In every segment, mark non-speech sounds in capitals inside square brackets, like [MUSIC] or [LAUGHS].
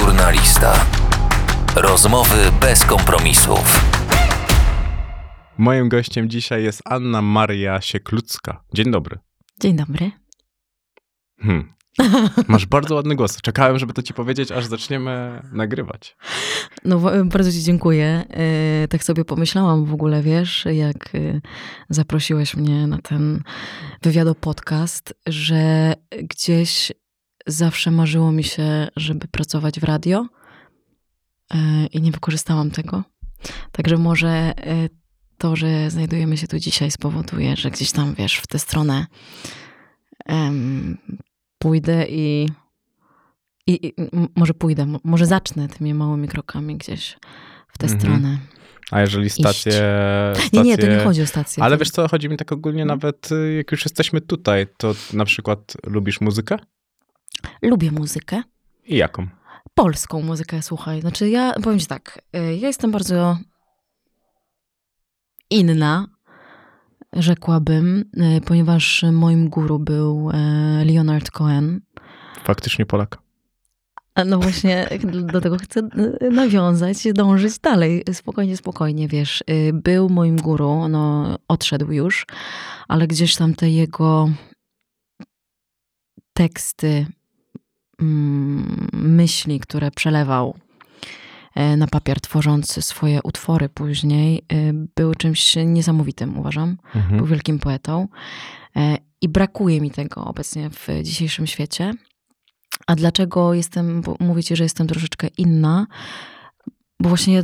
Żurnalista. Rozmowy bez kompromisów. Moim gościem dzisiaj jest Anna Maria Sieklucka. Dzień dobry. Dzień dobry. Hmm. [LAUGHS] Masz bardzo ładny głos. Czekałem, żeby to ci powiedzieć, aż zaczniemy nagrywać. No bardzo ci dziękuję. E, tak sobie pomyślałam w ogóle, wiesz, jak e, zaprosiłeś mnie na ten wywiado podcast, że gdzieś zawsze marzyło mi się, żeby pracować w radio e, i nie wykorzystałam tego. Także może to, że znajdujemy się tu dzisiaj spowoduje, że gdzieś tam, wiesz, w tę stronę pójdę i, i, i, może pójdę, może zacznę tymi małymi krokami gdzieś w tę mhm. stronę. A jeżeli stacje, stacje... [LAUGHS] Nie, nie, to nie chodzi o stację. Ale wiesz co, chodzi mi tak ogólnie mhm. nawet, y, jak już jesteśmy tutaj, to na przykład lubisz muzykę? Lubię muzykę. I jaką? Polską muzykę, słuchaj. Znaczy ja, powiem ci tak, y, ja jestem bardzo inna, rzekłabym, y, ponieważ moim guru był y, Leonard Cohen. Faktycznie Polak. No właśnie, [LAUGHS] do tego chcę y, nawiązać, dążyć dalej. Spokojnie, spokojnie, wiesz. Był moim guru, no odszedł już, ale gdzieś tam te jego teksty, myśli, które przelewał E, na papier, tworząc swoje utwory później, e, był czymś niesamowitym, uważam. Mhm. Był wielkim poetą. E, I brakuje mi tego obecnie w dzisiejszym świecie. A dlaczego jestem, mówicie, że jestem troszeczkę inna? Bo właśnie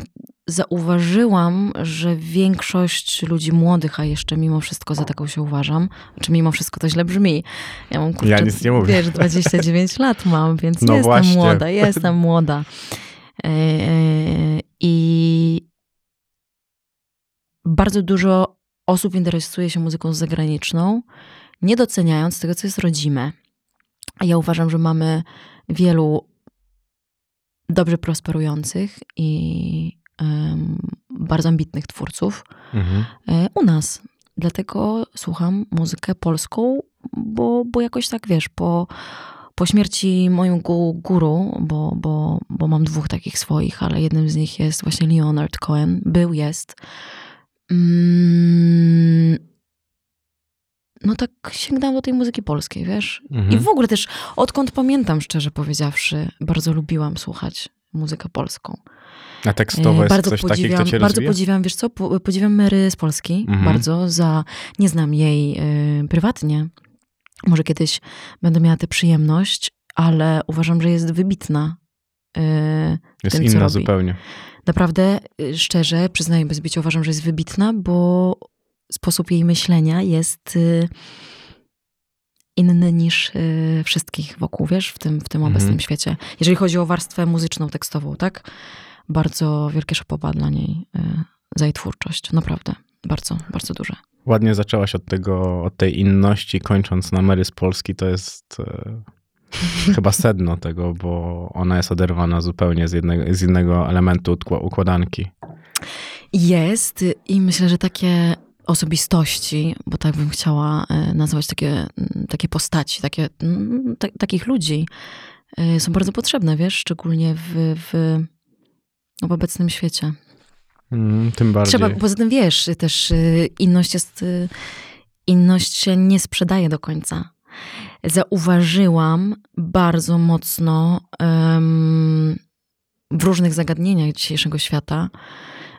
zauważyłam, że większość ludzi młodych, a jeszcze mimo wszystko za taką się uważam, czy mimo wszystko to źle brzmi. Ja mam kurczę, ja nic nie mówię. Wiesz, 29 [LAUGHS] lat mam, więc no jestem właśnie. młoda, jestem młoda. E, e, I bardzo dużo osób interesuje się muzyką zagraniczną, nie doceniając tego, co jest rodzime. Ja uważam, że mamy wielu dobrze prosperujących i bardzo ambitnych twórców mhm. E, u nas. Dlatego słucham muzykę polską, bo, bo jakoś tak wiesz, po po śmierci moją guru, bo, bo, bo mam dwóch takich swoich, ale jednym z nich jest właśnie Leonard Cohen. Był, jest. Mm, no tak sięgnęłam do tej muzyki polskiej, wiesz? Mhm. I w ogóle też, odkąd pamiętam, szczerze powiedziawszy, bardzo lubiłam słuchać muzykę polską. A tekstowo jest bardzo coś podziwiam, takiego, kto Bardzo podziwiam, wiesz co, podziwiam Mary z Polski, mhm. bardzo za, nie znam jej y, prywatnie, może kiedyś będę miała tę przyjemność, ale uważam, że jest wybitna. Yy, jest tym, inna zupełnie. Naprawdę, szczerze, przyznaję bez bicia, uważam, że jest wybitna, bo sposób jej myślenia jest inny niż yy, wszystkich wokół, wiesz, w tym, w tym mhm. obecnym świecie. Jeżeli chodzi o warstwę muzyczną, tekstową, tak? Bardzo wielkie szapoba dla niej yy, za jej twórczość. Naprawdę, bardzo, bardzo duże. Ładnie zaczęłaś od tego, od tej inności, kończąc na Mary z Polski, to jest e, [LAUGHS] chyba sedno tego, bo ona jest oderwana zupełnie z jednego, z innego elementu układanki. Jest i myślę, że takie osobistości, bo tak bym chciała e, nazwać takie, takie postaci, takie, takich ludzi, e, są bardzo potrzebne, wiesz, szczególnie w, w, w obecnym świecie. Mm, tym bardziej. Trzeba, poza tym wiesz, też y, inność jest, y, inność się nie sprzedaje do końca. Zauważyłam bardzo mocno um, w różnych zagadnieniach dzisiejszego świata,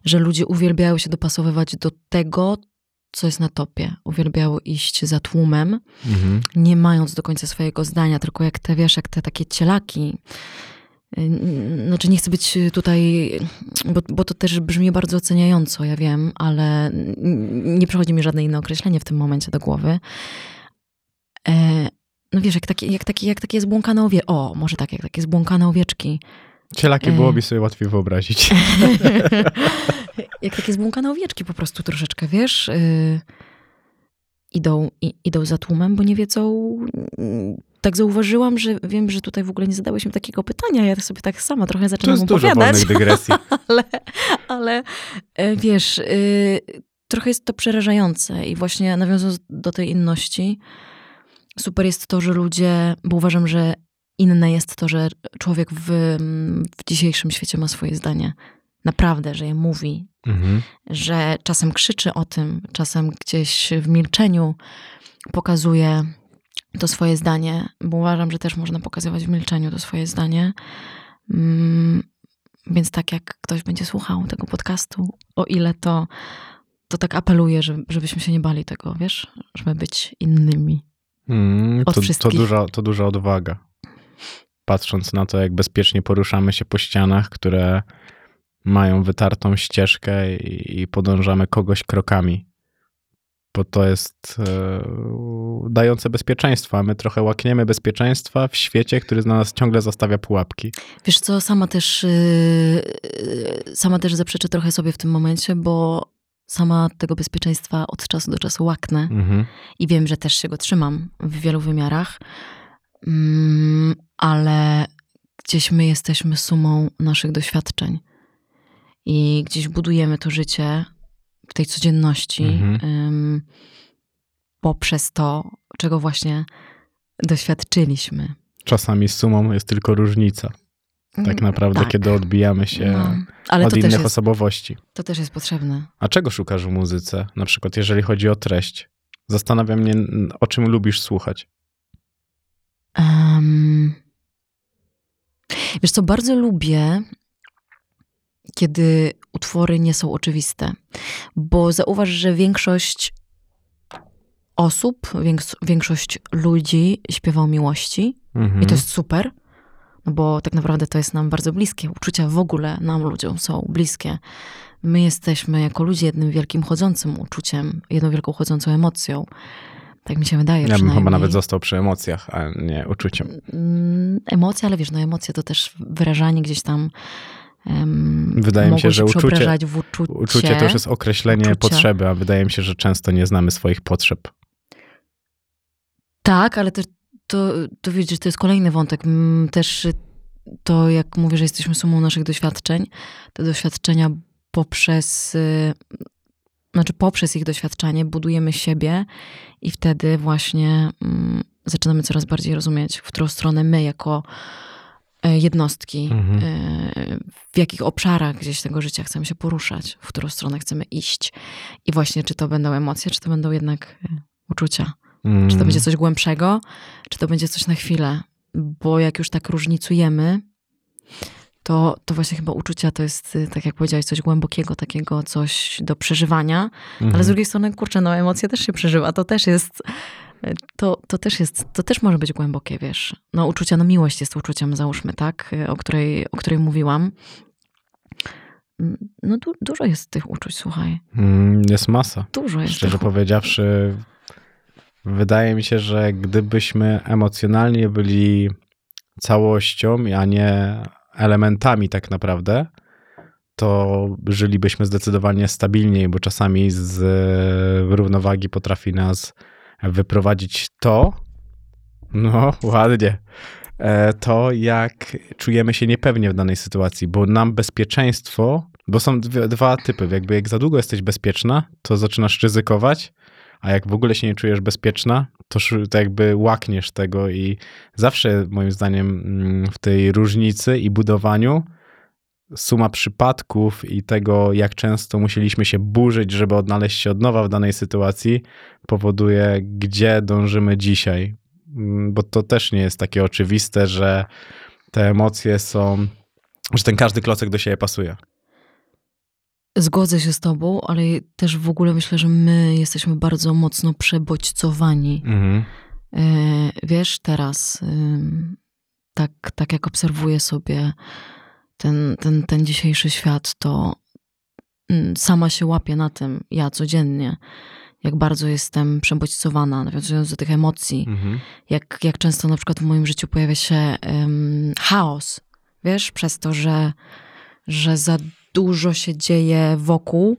że ludzie uwielbiają się dopasowywać do tego, co jest na topie. Uwielbiają iść za tłumem, mhm. nie mając do końca swojego zdania, tylko jak te, wiesz, jak te takie cielaki, znaczy, nie chcę być tutaj, bo, bo to też brzmi bardzo oceniająco, ja wiem, ale nie przychodzi mi żadne inne określenie w tym momencie do głowy. E, no wiesz, jak takie, jak takie, jak takie zbłąkane owieczki. O, może tak, jak takie zbłąkane owieczki. Cielaki e... byłoby sobie łatwiej wyobrazić. [LAUGHS] [LAUGHS] jak takie zbłąkane owieczki po prostu troszeczkę, wiesz, y, idą, i, idą za tłumem, bo nie wiedzą, tak zauważyłam, że wiem, że tutaj w ogóle nie zadałeś mi takiego pytania. Ja sobie tak sama trochę zaczynam to jest opowiadać. Dużo dygresji. [LAUGHS] ale, ale e, wiesz, y, trochę jest to przerażające i właśnie nawiązując do tej inności, super jest to, że ludzie, bo uważam, że inne jest to, że człowiek w, w dzisiejszym świecie ma swoje zdanie. Naprawdę, że je mówi, Mhm. że czasem krzyczy o tym, czasem gdzieś w milczeniu pokazuje to swoje zdanie, bo uważam, że też można pokazywać w milczeniu to swoje zdanie. Mm, Więc tak jak ktoś będzie słuchał tego podcastu, o ile to, to tak apeluję, żeby, żebyśmy się nie bali tego, wiesz, żeby być innymi. Mm, Od to, to, wszystkich. duża, to duża odwaga. Patrząc na to, jak bezpiecznie poruszamy się po ścianach, które mają wytartą ścieżkę i, i podążamy kogoś krokami. Bo to jest e, dające bezpieczeństwo, a my trochę łakniemy bezpieczeństwa w świecie, który na nas ciągle zostawia pułapki. Wiesz co, sama też, yy, yy, sama też zaprzeczę trochę sobie w tym momencie, bo sama tego bezpieczeństwa od czasu do czasu łaknę Mhm. i wiem, że też się go trzymam w wielu wymiarach, mm, ale gdzieś my jesteśmy sumą naszych doświadczeń i gdzieś budujemy to życie tej codzienności Mhm. poprzez to, czego właśnie doświadczyliśmy. Czasami sumą jest tylko różnica. Tak naprawdę, Tak. kiedy odbijamy się No, ale od innych jest, osobowości. to też jest potrzebne. A czego szukasz w muzyce? Na przykład, jeżeli chodzi o treść. Zastanawia mnie, o czym lubisz słuchać. Um, wiesz co, bardzo lubię, kiedy utwory nie są oczywiste, bo zauważ, że większość osób, więks- większość ludzi śpiewa o miłości Mhm. i to jest super, no bo tak naprawdę to jest nam bardzo bliskie. Uczucia w ogóle nam ludziom są bliskie. My jesteśmy jako ludzie jednym wielkim chodzącym uczuciem, jedną wielką chodzącą emocją. Tak mi się wydaje Ja bym chyba nawet został przy emocjach, a nie uczuciem. Mm, emocje, ale wiesz, no emocje to też wyrażanie gdzieś tam um, Wydaje mi się, że uczucie- uczucie. Uczucie to już jest określenie Uczucia. potrzeby, a wydaje mi się, że często nie znamy swoich potrzeb. Tak, ale też to, to widzisz, to jest kolejny wątek. Też to, jak mówię, że jesteśmy sumą naszych doświadczeń, te doświadczenia poprzez, y, znaczy poprzez ich doświadczenie budujemy siebie i wtedy właśnie mm, zaczynamy coraz bardziej rozumieć, w którą stronę my jako jednostki, Mhm. e, w jakich obszarach gdzieś tego życia chcemy się poruszać, w którą stronę chcemy iść. I właśnie, czy to będą emocje, czy to będą jednak e, uczucia. Mm. Czy to będzie coś głębszego, czy to będzie coś na chwilę. Bo jak już tak różnicujemy, to, to właśnie chyba uczucia to jest, tak jak powiedziałeś, coś głębokiego, takiego coś do przeżywania. Mhm. Ale z drugiej strony, kurczę, no emocje też się przeżywa. To też jest, to, to też jest, to też może być głębokie, wiesz. No uczucia, no miłość jest uczuciem, załóżmy, tak? O której, o której mówiłam. Mm, No du, dużo jest tych uczuć, słuchaj. Mm, Jest masa. Dużo jest Szczerze tych powiedziawszy, wydaje mi się, że gdybyśmy emocjonalnie byli całością, a nie elementami tak naprawdę, to żylibyśmy zdecydowanie stabilniej, bo czasami z równowagi potrafi nas wyprowadzić to, no ładnie, e, to jak czujemy się niepewnie w danej sytuacji, bo nam bezpieczeństwo, bo są dwie, dwa typy, jakby jak za długo jesteś bezpieczna, to zaczynasz ryzykować, a jak w ogóle się nie czujesz bezpieczna, to, to jakby łakniesz tego i zawsze moim zdaniem mm, w tej różnicy i budowaniu suma przypadków i tego, jak często musieliśmy się burzyć, żeby odnaleźć się od nowa w danej sytuacji, powoduje, gdzie dążymy dzisiaj. Mm, Bo to też nie jest takie oczywiste, że te emocje są, że ten każdy klocek do siebie pasuje. Zgodzę się z tobą, ale też w ogóle myślę, że my jesteśmy bardzo mocno przebodźcowani. Mhm. E, Wiesz, teraz tak, tak jak obserwuję sobie ten, ten, ten dzisiejszy świat, to mm, sama się łapię na tym, ja codziennie, jak bardzo jestem przebodźcowana, nawiązując do tych emocji, Mhm. jak, jak często na przykład w moim życiu pojawia się em, chaos, wiesz, przez to, że, że za dużo się dzieje wokół,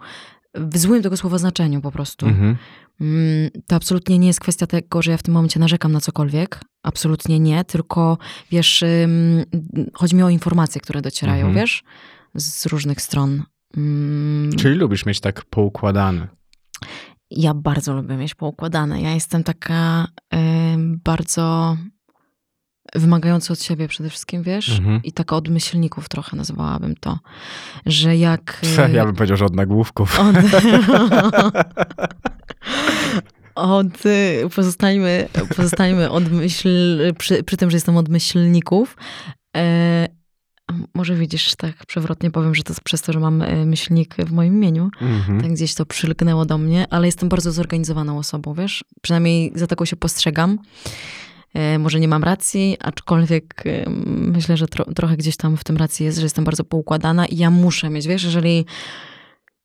w złym tego słowa znaczeniu po prostu. Mhm. Mm, To absolutnie nie jest kwestia tego, że ja w tym momencie narzekam na cokolwiek. Absolutnie nie, tylko wiesz, chodzi mi o informacje, które docierają, Mhm. wiesz, z różnych stron. Mm, Czyli lubisz mieć tak poukładane. Ja bardzo lubię mieć poukładane. Ja jestem taka ym, bardzo wymagający od siebie przede wszystkim, wiesz? Mhm. I tak od myślników trochę nazwałabym to, że jak... [LAUGHS] Ja bym powiedział, że od nagłówków. [LAUGHS] Od, [LAUGHS] od, y, pozostańmy, pozostańmy od myśl, przy, przy tym, że jestem od myślników. E, może widzisz, tak przewrotnie powiem, że to jest przez to, że mam e, myślnik w moim imieniu. Mhm. Tak gdzieś to przylgnęło do mnie, ale jestem bardzo zorganizowaną osobą, wiesz? Przynajmniej za taką się postrzegam. E, Może nie mam racji, aczkolwiek e, myślę, że tro, trochę gdzieś tam w tym racji jest, że jestem bardzo poukładana i ja muszę mieć, wiesz, jeżeli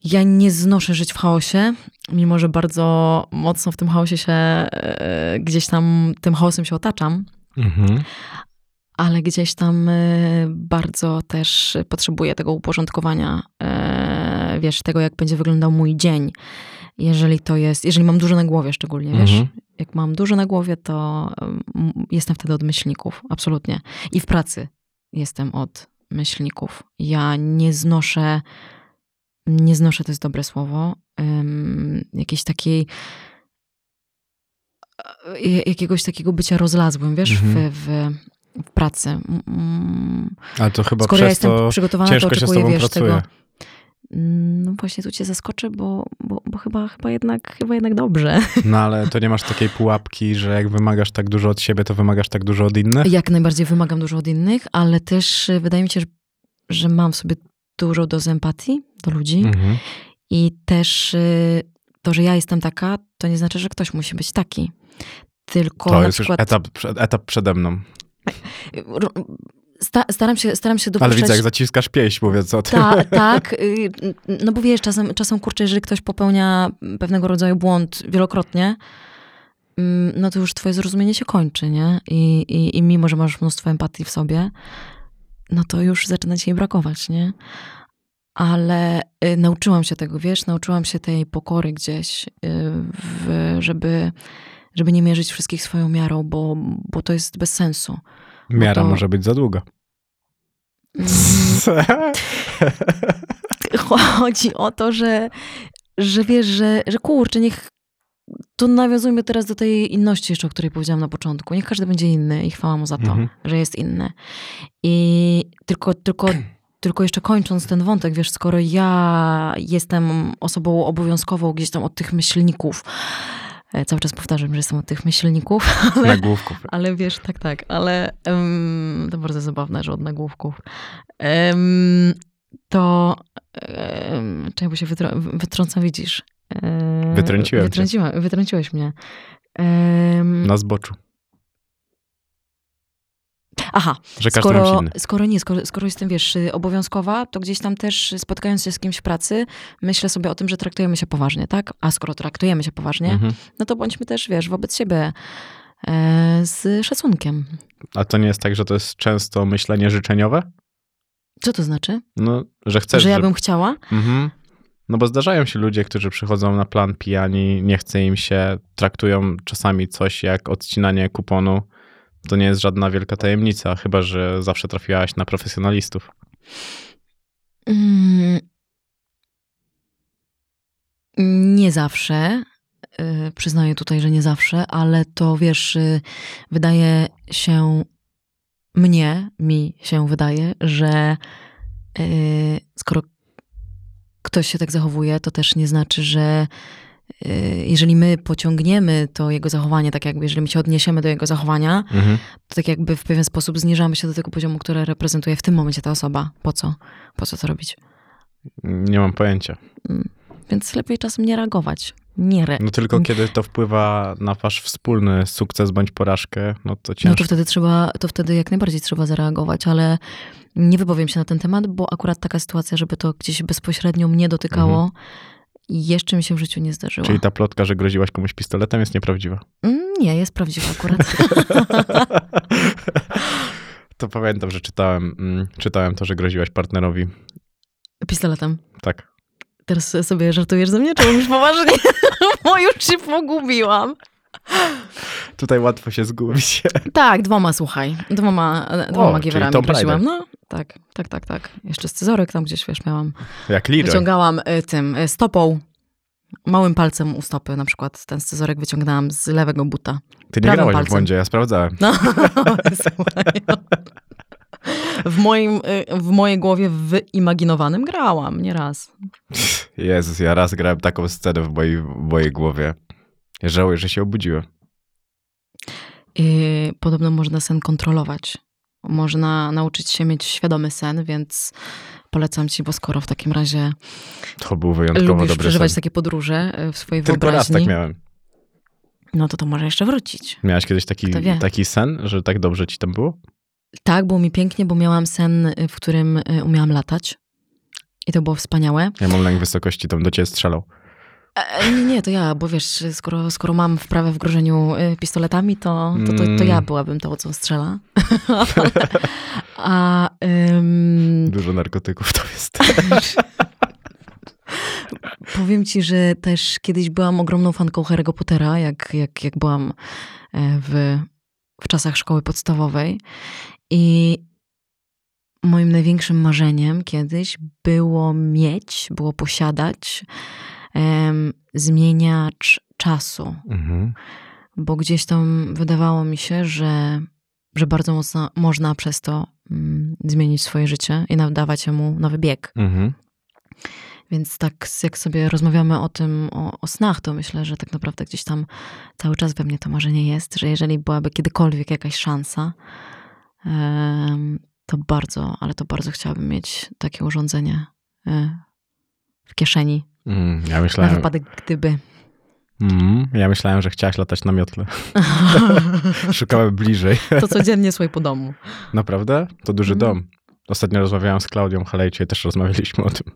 ja nie znoszę żyć w chaosie, mimo że bardzo mocno w tym chaosie się e, gdzieś tam tym chaosem się otaczam, Mhm. ale gdzieś tam bardzo też potrzebuję tego uporządkowania, wiesz, tego jak będzie wyglądał mój dzień. Jeżeli to jest, jeżeli mam dużo na głowie szczególnie, wiesz, Mhm. Jak mam dużo na głowie, to jestem wtedy od myślników, absolutnie. I w pracy jestem od myślników. Ja nie znoszę, nie znoszę, to jest dobre słowo, um, jakiejś takiej e, jakiegoś takiego bycia rozlazłym, wiesz, Mhm. w, w, w pracy. Mm, Ale to chyba Skoro ja przez jestem to przygotowana, to ciężko się z oczekuję, tobą wiesz, pracuje. tego. Mm, No właśnie tu cię zaskoczę, bo, bo, bo chyba, chyba, jednak, chyba jednak dobrze. [LAUGHS] No ale to nie masz takiej pułapki, że jak wymagasz tak dużo od siebie, to wymagasz tak dużo od innych? Jak najbardziej wymagam dużo od innych, ale też y, wydaje mi się, że, że mam w sobie dużo dozę empatii do ludzi Mhm. i też y, to, że ja jestem taka, to nie znaczy, że ktoś musi być taki. Tylko To na jest przykład już etap, etap przede mną. Sta, staram, się, staram się Ale dopuszczać... widzę, jak zaciskasz pieśń, mówiąc o tym. Ta, [LAUGHS] tak, y, no bo wiesz, czasem, czasem kurczę, jeżeli ktoś popełnia pewnego rodzaju błąd wielokrotnie, mm, no to już twoje zrozumienie się kończy, nie? I, i, i mimo, że masz mnóstwo empatii w sobie, no to już zaczyna ci jej brakować, nie? Ale y, nauczyłam się tego, wiesz, nauczyłam się tej pokory gdzieś, y, w, żeby, żeby nie mierzyć wszystkich swoją miarą, bo, bo to jest bez sensu. Miara to- może być za długa. Mm, [LAUGHS] chodzi o to, że, że wiesz, że, że kurczę, niech to nawiązujmy teraz do tej inności jeszcze, o której powiedziałam na początku. Niech każdy będzie inny i chwała mu za to, Mhm. że jest inny. I tylko, tylko, [CLEARS THROAT] tylko jeszcze kończąc ten wątek, wiesz, skoro ja jestem osobą obowiązkową gdzieś tam od tych myślników, cały czas powtarzam, że jestem od tych myślników, [LAUGHS] ale, Nagłówków. ale wiesz, tak, tak, ale em, to bardzo zabawne, że od nagłówków. Em, to um, bo się wytrą- wytrącam, widzisz. Em, Wytrąciłem wytrąciła, Wytrąciłeś mnie. Na zboczu. Aha, Że każdy skoro, skoro nie, skoro, skoro jestem, wiesz, obowiązkowa, to gdzieś tam też spotkając się z kimś w pracy, myślę sobie o tym, że traktujemy się poważnie, tak? A skoro traktujemy się poważnie, Mhm. no to bądźmy też, wiesz, wobec siebie e, z szacunkiem. A to nie jest tak, że to jest często myślenie życzeniowe? Co to znaczy? No, że chcesz, że ja bym chciała? Mhm. No bo zdarzają się ludzie, którzy przychodzą na plan pijani, nie chce im się, traktują czasami coś jak odcinanie kuponu. To nie jest żadna wielka tajemnica, chyba że zawsze trafiłaś na profesjonalistów. Mm, Nie zawsze. y, Przyznaję tutaj, że nie zawsze, ale to wiesz, y, wydaje się mnie, mi się wydaje, że y, skoro ktoś się tak zachowuje, to też nie znaczy, że jeżeli my pociągniemy to jego zachowanie, tak jakby jeżeli my się odniesiemy do jego zachowania, Mhm. to tak jakby w pewien sposób zniżamy się do tego poziomu, który reprezentuje w tym momencie ta osoba. Po co? Po co to robić? Nie mam pojęcia. Więc lepiej czasem nie reagować. Nie re... No tylko kiedy to wpływa na wasz wspólny sukces bądź porażkę, no to No ciężko. to wtedy trzeba, to wtedy jak najbardziej trzeba zareagować, ale nie wypowiem się na ten temat, bo akurat taka sytuacja, żeby to gdzieś bezpośrednio mnie dotykało, jeszcze mi się w życiu nie zdarzyło. Czyli ta plotka, że groziłaś komuś pistoletem jest nieprawdziwa. Mm, Nie, jest prawdziwa akurat. [LAUGHS] to pamiętam, że czytałem, mm, czytałem to, że groziłaś partnerowi. Pistoletem. Tak. Teraz sobie żartujesz ze mnie, czy mówisz poważnie? [LAUGHS] bo już się pogubiłam. Tutaj łatwo się zgubić. Tak, dwoma, słuchaj. Dwoma, dwoma czyli giwerami. Raider. No, tak, tak, tak, tak. Jeszcze scyzorek tam gdzieś, wiesz, miałam. Jak Leroy. Wyciągałam y, tym y, stopą. Małym palcem u stopy na przykład ten scyzorek wyciągnęłam z lewego buta. Ty nie grałaś w palcem. błędzie, ja sprawdzałem. No, [LAUGHS] słuchaj. no. W, moim, y, w mojej głowie wyimaginowanym grałam nieraz. Jezus, ja raz grałem taką scenę w mojej, w mojej głowie. Ja żałuję, że się obudziłem. I podobno można sen kontrolować. Można nauczyć się mieć świadomy sen, więc polecam ci, bo skoro w takim razie To był wyjątkowo lubisz dobry przeżywać sen. takie podróże y, w swojej Tylko raz wyobraźni, tak miałem. no to to może jeszcze wrócić. Miałeś kiedyś taki, taki sen, że tak dobrze ci tam było? Tak, było mi pięknie, bo miałam sen, y, w którym y, umiałam latać. I to było wspaniałe. Ja mam lęk wysokości, tam do ciebie strzelał. E, nie, nie, to ja, bo wiesz, skoro, skoro mam wprawę w grożeniu y, pistoletami, to, to, to, to Mm. ja byłabym tą, co strzela. [LAUGHS] A ym, Dużo narkotyków to jest. [LAUGHS] powiem ci, że też kiedyś byłam ogromną fanką Harry'ego Pottera, jak, jak, jak byłam e, w, w czasach szkoły podstawowej. I moim największym marzeniem kiedyś było mieć, było posiadać em, zmieniacz czasu. Mhm. bo gdzieś tam wydawało mi się, że, że bardzo mocno można przez to mm, zmienić swoje życie i nadawać mu nowy bieg. Mhm. Więc tak jak sobie rozmawiamy o tym, o, o snach, to myślę, że tak naprawdę gdzieś tam cały czas we mnie to marzenie jest, że jeżeli byłaby kiedykolwiek jakaś szansa, to bardzo, ale to bardzo chciałabym mieć takie urządzenie e, w kieszeni Mm, ja na myślałem, wypadek gdyby. mm, ja myślałem, że chciałaś latać na miotle. [LAUGHS] Szukałem bliżej. To codziennie słuchaj po domu. Naprawdę? To duży Mm. dom. Ostatnio rozmawiałem z Klaudią Halejcie i też rozmawialiśmy o tym.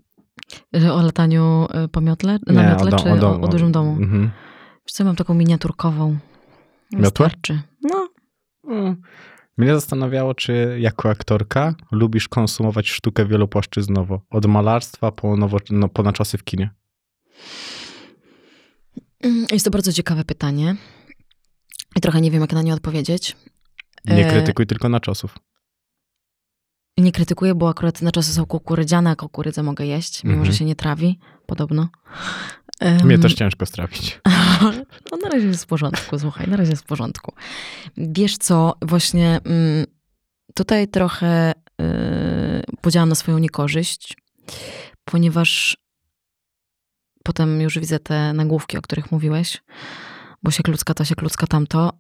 Że O lataniu y, po miotle? Na miotle, dom- czy o, dom- o dużym domu? Mhm. Wiesz co, mam taką miniaturkową. Miotłę? Wystarczy. No, Mm. Mnie zastanawiało, czy jako aktorka lubisz konsumować sztukę wielopłaszczyznowo. Od malarstwa po, nowo, no, po na czasy w kinie. Mm, jest to bardzo ciekawe pytanie. I trochę nie wiem, jak na nie odpowiedzieć. Nie E, krytykuj tylko na czasów. Nie krytykuję, bo akurat na czasy są kukurydziane, a kukurydzę mogę jeść, mimo Mhm. że się nie trawi, podobno. Mnie też ciężko strawić. [LAUGHS] No na razie jest w porządku, słuchaj, na razie jest w porządku. Wiesz co, właśnie mm, tutaj trochę yy, podziałam na swoją niekorzyść, ponieważ potem już widzę te nagłówki, o których mówiłeś, bo się klucka to, się klucka tamto.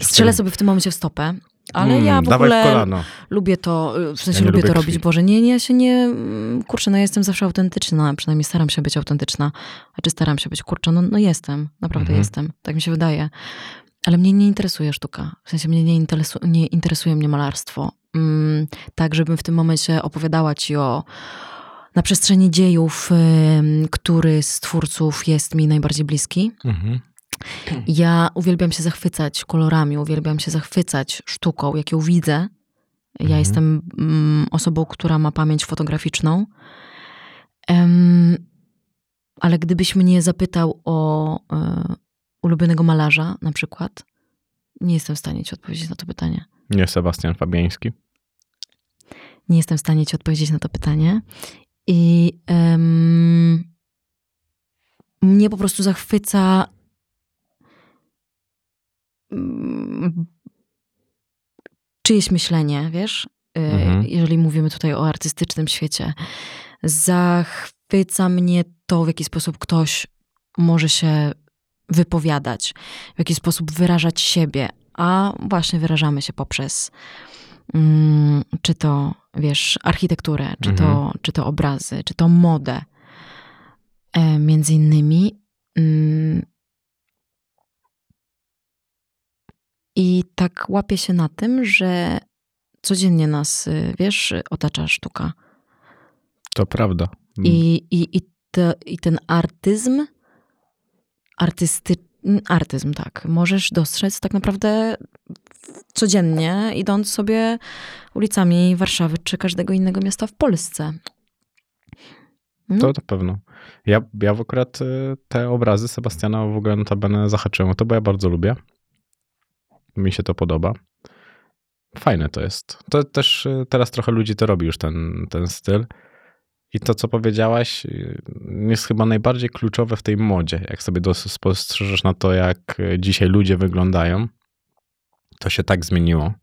W strzelę sobie w tym momencie w stopę, ale Mm, ja w ogóle w kolano. lubię to, w sensie nie lubię lubię to krwi. robić, Boże, nie, nie, ja się nie, mm, kurczę, no jestem zawsze autentyczna, przynajmniej staram się być autentyczna, znaczy staram się być, kurczę, no, no jestem, naprawdę Mhm. jestem, tak mi się wydaje, ale mnie nie interesuje sztuka, w sensie mnie nie, interesu, nie interesuje mnie malarstwo, mm, tak, żebym w tym momencie opowiadała ci o na przestrzeni dziejów, który z twórców jest mi najbardziej bliski, Mhm. ja uwielbiam się zachwycać kolorami, uwielbiam się zachwycać sztuką, jak ją widzę. Ja Mhm. jestem mm, osobą, która ma pamięć fotograficzną. Ale gdybyś mnie zapytał o e, ulubionego malarza na przykład, nie jestem w stanie ci odpowiedzieć na to pytanie. Nie Sebastian Fabiański. Nie jestem w stanie ci odpowiedzieć na to pytanie. I em, mnie po prostu zachwyca mm, czyjeś myślenie, wiesz? Y, Mhm. Jeżeli mówimy tutaj o artystycznym świecie. Zachwyca mnie to, w jaki sposób ktoś może się wypowiadać, w jaki sposób wyrażać siebie, a właśnie wyrażamy się poprzez czy to, wiesz, architekturę, czy, to, Mhm. czy to obrazy, czy to modę. E, między innymi. Mm, I tak łapię się na tym, że codziennie nas, y, wiesz, otacza sztuka. To prawda. I, i, i, te, I ten artyzm, artysty, artyzm, tak, możesz dostrzec tak naprawdę codziennie, idąc sobie ulicami Warszawy czy każdego innego miasta w Polsce. No, To na pewno. Ja, ja w akurat y, te obrazy Sebastiana w ogóle notabene zahaczyłem o to, bo ja bardzo lubię. Mi się to podoba. Fajne to jest. To też y, teraz trochę ludzi to robi już ten, ten styl. I to, co powiedziałaś, y, jest chyba najbardziej kluczowe w tej modzie. Jak sobie spostrzeżesz na to, jak y, dzisiaj ludzie wyglądają, to się tak zmieniło.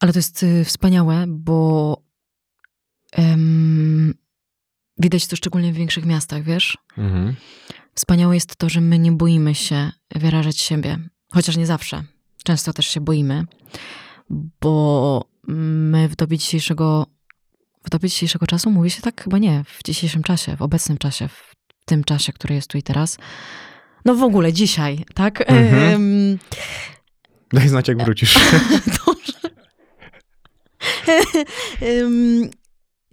Ale to jest y, wspaniałe, bo em, widać to szczególnie w większych miastach, wiesz? Mhm. Wspaniałe jest to, że my nie boimy się wyrażać siebie, chociaż nie zawsze. Często też się boimy, bo my w dobie dzisiejszego, w dobie dzisiejszego czasu, mówi się tak? Chyba nie, w dzisiejszym czasie, w obecnym czasie, w tym czasie, który jest tu i teraz. No w ogóle dzisiaj, tak? Mhm. Em, Daj znać, jak wrócisz. [LAUGHS] Dobrze. Em,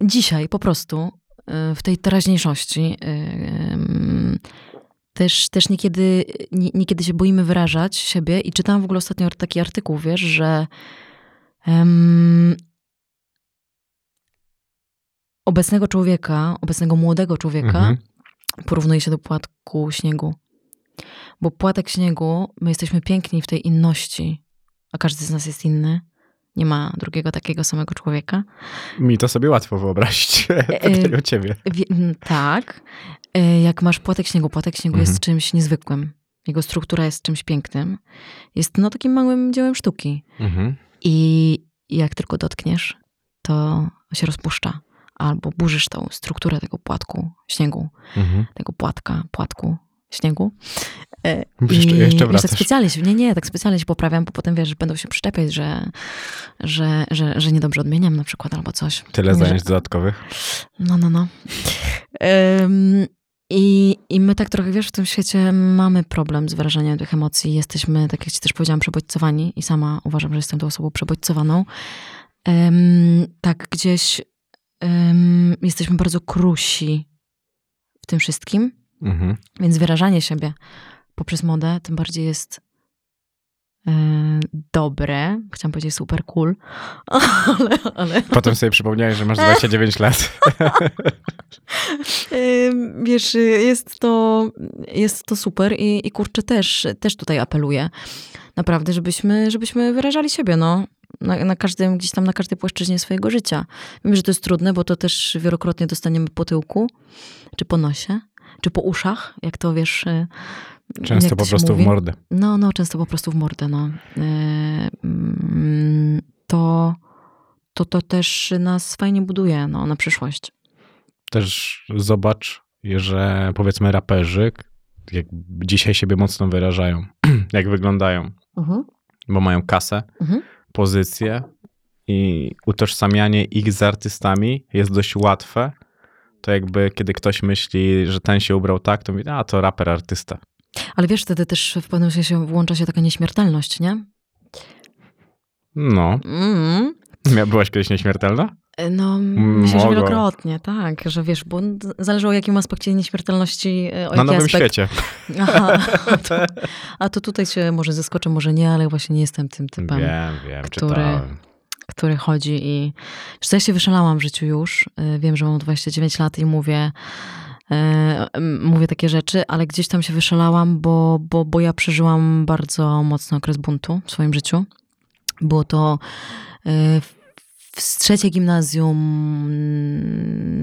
Dzisiaj po prostu y, w tej teraźniejszości em, też, też niekiedy, nie- niekiedy się boimy wyrażać siebie i czytałam w ogóle ostatnio taki artykuł, wiesz, że obecnego człowieka, obecnego młodego człowieka Mhm. porównuje się do płatku śniegu. Bo płatek śniegu, my jesteśmy piękni w tej inności, a każdy z nas jest inny. Nie ma drugiego takiego samego człowieka. Mi to sobie łatwo wyobrazić. [LAUGHS] Pytanie o ciebie. Tak, e, jak masz płatek śniegu, płatek śniegu Mhm. jest czymś niezwykłym. Jego struktura jest czymś pięknym. Jest no takim małym dziełem sztuki. Mhm. I jak tylko dotkniesz, to się rozpuszcza. Albo burzysz tą strukturę tego płatku śniegu, Mhm. tego płatka, płatku śniegu. E, Jeszcze- I jeszcze wiesz, wracasz. tak specjalnie się, nie, nie, tak specjalnie się poprawiam, bo potem wiesz, że będą się przyczepiać, że, że, że, że niedobrze odmieniam na przykład albo coś. Tyle Nie, że- zajęć dodatkowych. No, no, no. Em, i, I my tak trochę, wiesz, w tym świecie mamy problem z wyrażaniem tych emocji. Jesteśmy, tak jak ci też powiedziałam, przebodźcowani i sama uważam, że jestem tą osobą przebodźcowaną. Em, tak gdzieś em, jesteśmy bardzo krusi w tym wszystkim, Mhm. więc wyrażanie siebie poprzez modę tym bardziej jest e, dobre. Chciałam powiedzieć super cool, [LAUGHS] ale, ale Potem sobie przypomniałeś, że masz 29 lat. [LAUGHS] Wiesz, jest to, jest to super i, i kurczę też, też tutaj apeluję. Naprawdę, żebyśmy, żebyśmy wyrażali siebie, no. Na, na każdym, gdzieś tam na każdej płaszczyźnie swojego życia. Wiem, że to jest trudne, bo to też wielokrotnie dostaniemy po tyłku, czy po nosie, czy po uszach, jak to wiesz. y, Często po prostu mówi. w mordę. No, no, często po prostu w mordę, no. Yy, mm, To, to, to też nas fajnie buduje, no, na przyszłość. Też zobacz, że powiedzmy raperzy, jak dzisiaj siebie mocno wyrażają, [CLEARS THROAT] jak wyglądają, bo mają kasę, Mhm. Pozycję i utożsamianie ich z artystami jest dość łatwe. To jakby kiedy ktoś myśli, że ten się ubrał tak, to mówi, a to raper, artysta. Ale wiesz, wtedy też w pewnym sensie włącza się taka nieśmiertelność, nie? No, Mm. [LAUGHS] Byłaś kiedyś nieśmiertelna? No, myślę, że wielokrotnie, tak, że wiesz, bo zależy o jakim aspekcie nieśmiertelności, e, o Na nowym aspekt. świecie. Aha, [LAUGHS] a to, a to tutaj się może zaskoczę, może nie, ale właśnie nie jestem tym typem, Wiem, wiem, który- czytałem. który chodzi i... Wiesz ja się wyszalałam w życiu już, y, wiem, że mam 29 lat i mówię, e, mówię takie rzeczy, ale gdzieś tam się wyszalałam, bo, bo, bo ja przeżyłam bardzo mocny okres buntu w swoim życiu. Było to e, z trzeciej gimnazjum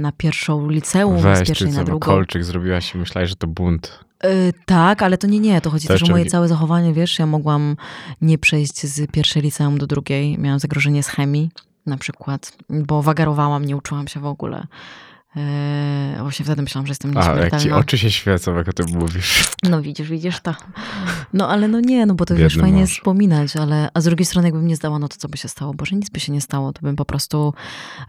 na pierwszą liceum, z Weź pierwszej ty, na drugą. kolczyk zrobiłaś i myślałeś, że to bunt. Y, tak, ale to nie, nie, to chodzi To też o moje całe zachowanie, wiesz, ja mogłam nie przejść z pierwszej liceum do drugiej, miałam zagrożenie z chemii na przykład, bo wagarowałam, nie uczyłam się w ogóle. Yy, właśnie wtedy myślałam, że jestem A, jak ci nieśmiertelna. oczy się świecą, jak o tym mówisz. No widzisz, widzisz to. No ale no nie, no bo to wiesz, Biedny fajnie mąż. wspominać, ale a z drugiej strony jakbym nie zdała, no to co by się stało? Boże, nic by się nie stało, to bym po prostu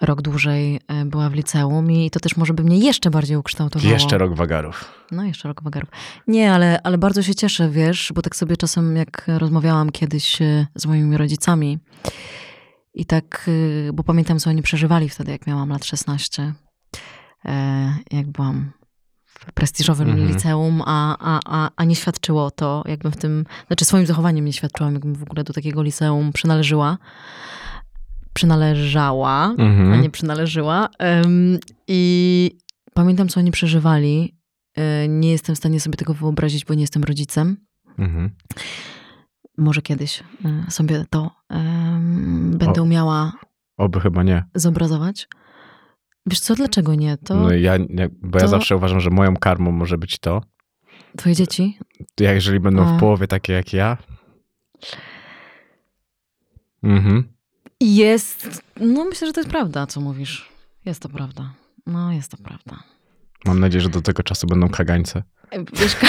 rok dłużej e, była w liceum i to też może by mnie jeszcze bardziej ukształtowało. Jeszcze rok wagarów. No, jeszcze rok wagarów. Nie, ale, ale bardzo się cieszę, wiesz, bo tak sobie czasem, jak rozmawiałam kiedyś e, z moimi rodzicami i tak, e, bo pamiętam, co oni przeżywali wtedy, jak miałam lat 16, e, jak byłam w prestiżowym Mhm. liceum, a, a, a, a nie świadczyło to, jakbym w tym, znaczy swoim zachowaniem nie świadczyłam, jakbym w ogóle do takiego liceum przynależyła. Przynależała, Mhm. a nie przynależyła. I pamiętam, co oni przeżywali. E, Nie jestem w stanie sobie tego wyobrazić, bo nie jestem rodzicem. Mhm. Może kiedyś e, sobie to em, będę O. umiała Oby chyba nie. zobrazować. Wiesz co, dlaczego nie? To No ja, bo ja to- zawsze uważam, że moją karmą może być to, twoje dzieci? ja, jeżeli będą A. w połowie takie jak ja. Mhm. Jest, no myślę, że to jest prawda, co mówisz. Jest to prawda. No, jest to prawda. Mam nadzieję, że do tego czasu będą kagańce. Wiesz, ka...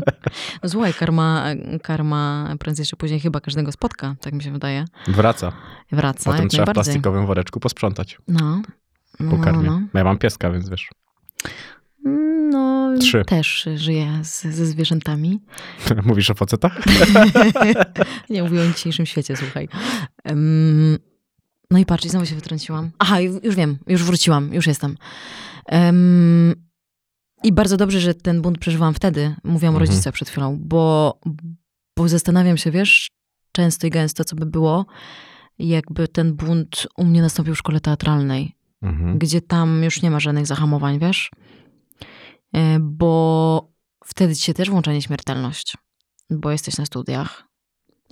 [LAUGHS] słuchaj, karma, karma prędzej czy później chyba każdego spotka, tak mi się wydaje. Wraca. Wraca Potem trzeba w plastikowym woreczku posprzątać No. No, po karmie. no. Ja mam pieska, więc wiesz. no Trzy. też żyję z, ze zwierzętami. [LAUGHS] Mówisz o facetach? [LAUGHS] Nie mówię o dzisiejszym świecie, słuchaj. Em, no i patrz, i znowu się wytrąciłam. Aha, ju- już wiem, już wróciłam, już jestem. Em, I bardzo dobrze, że ten bunt przeżywałam wtedy. Mówiłam o Mhm. rodzicach przed chwilą, bo, bo zastanawiam się, wiesz, często i gęsto, co by było, jakby ten bunt u mnie nastąpił w szkole teatralnej Mhm. gdzie tam już nie ma żadnych zahamowań, wiesz? E, Bo wtedy ci się też włącza nieśmiertelność, bo jesteś na studiach,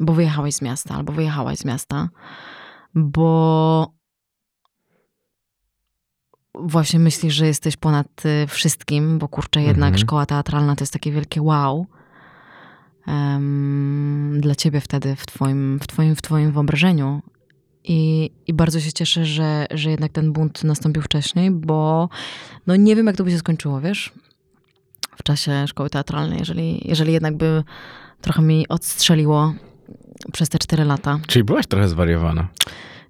bo wyjechałeś z miasta albo wyjechałaś z miasta, bo właśnie myślisz, że jesteś ponad y, wszystkim, bo kurczę, jednak Mhm. szkoła teatralna to jest takie wielkie wow. em, dla ciebie wtedy w twoim, w twoim, w twoim wyobrażeniu. I, I bardzo się cieszę, że, że jednak ten bunt nastąpił wcześniej, bo no nie wiem, jak to by się skończyło, wiesz? W czasie szkoły teatralnej, jeżeli, jeżeli jednak by trochę mi odstrzeliło przez te cztery lata. Czyli byłaś trochę zwariowana.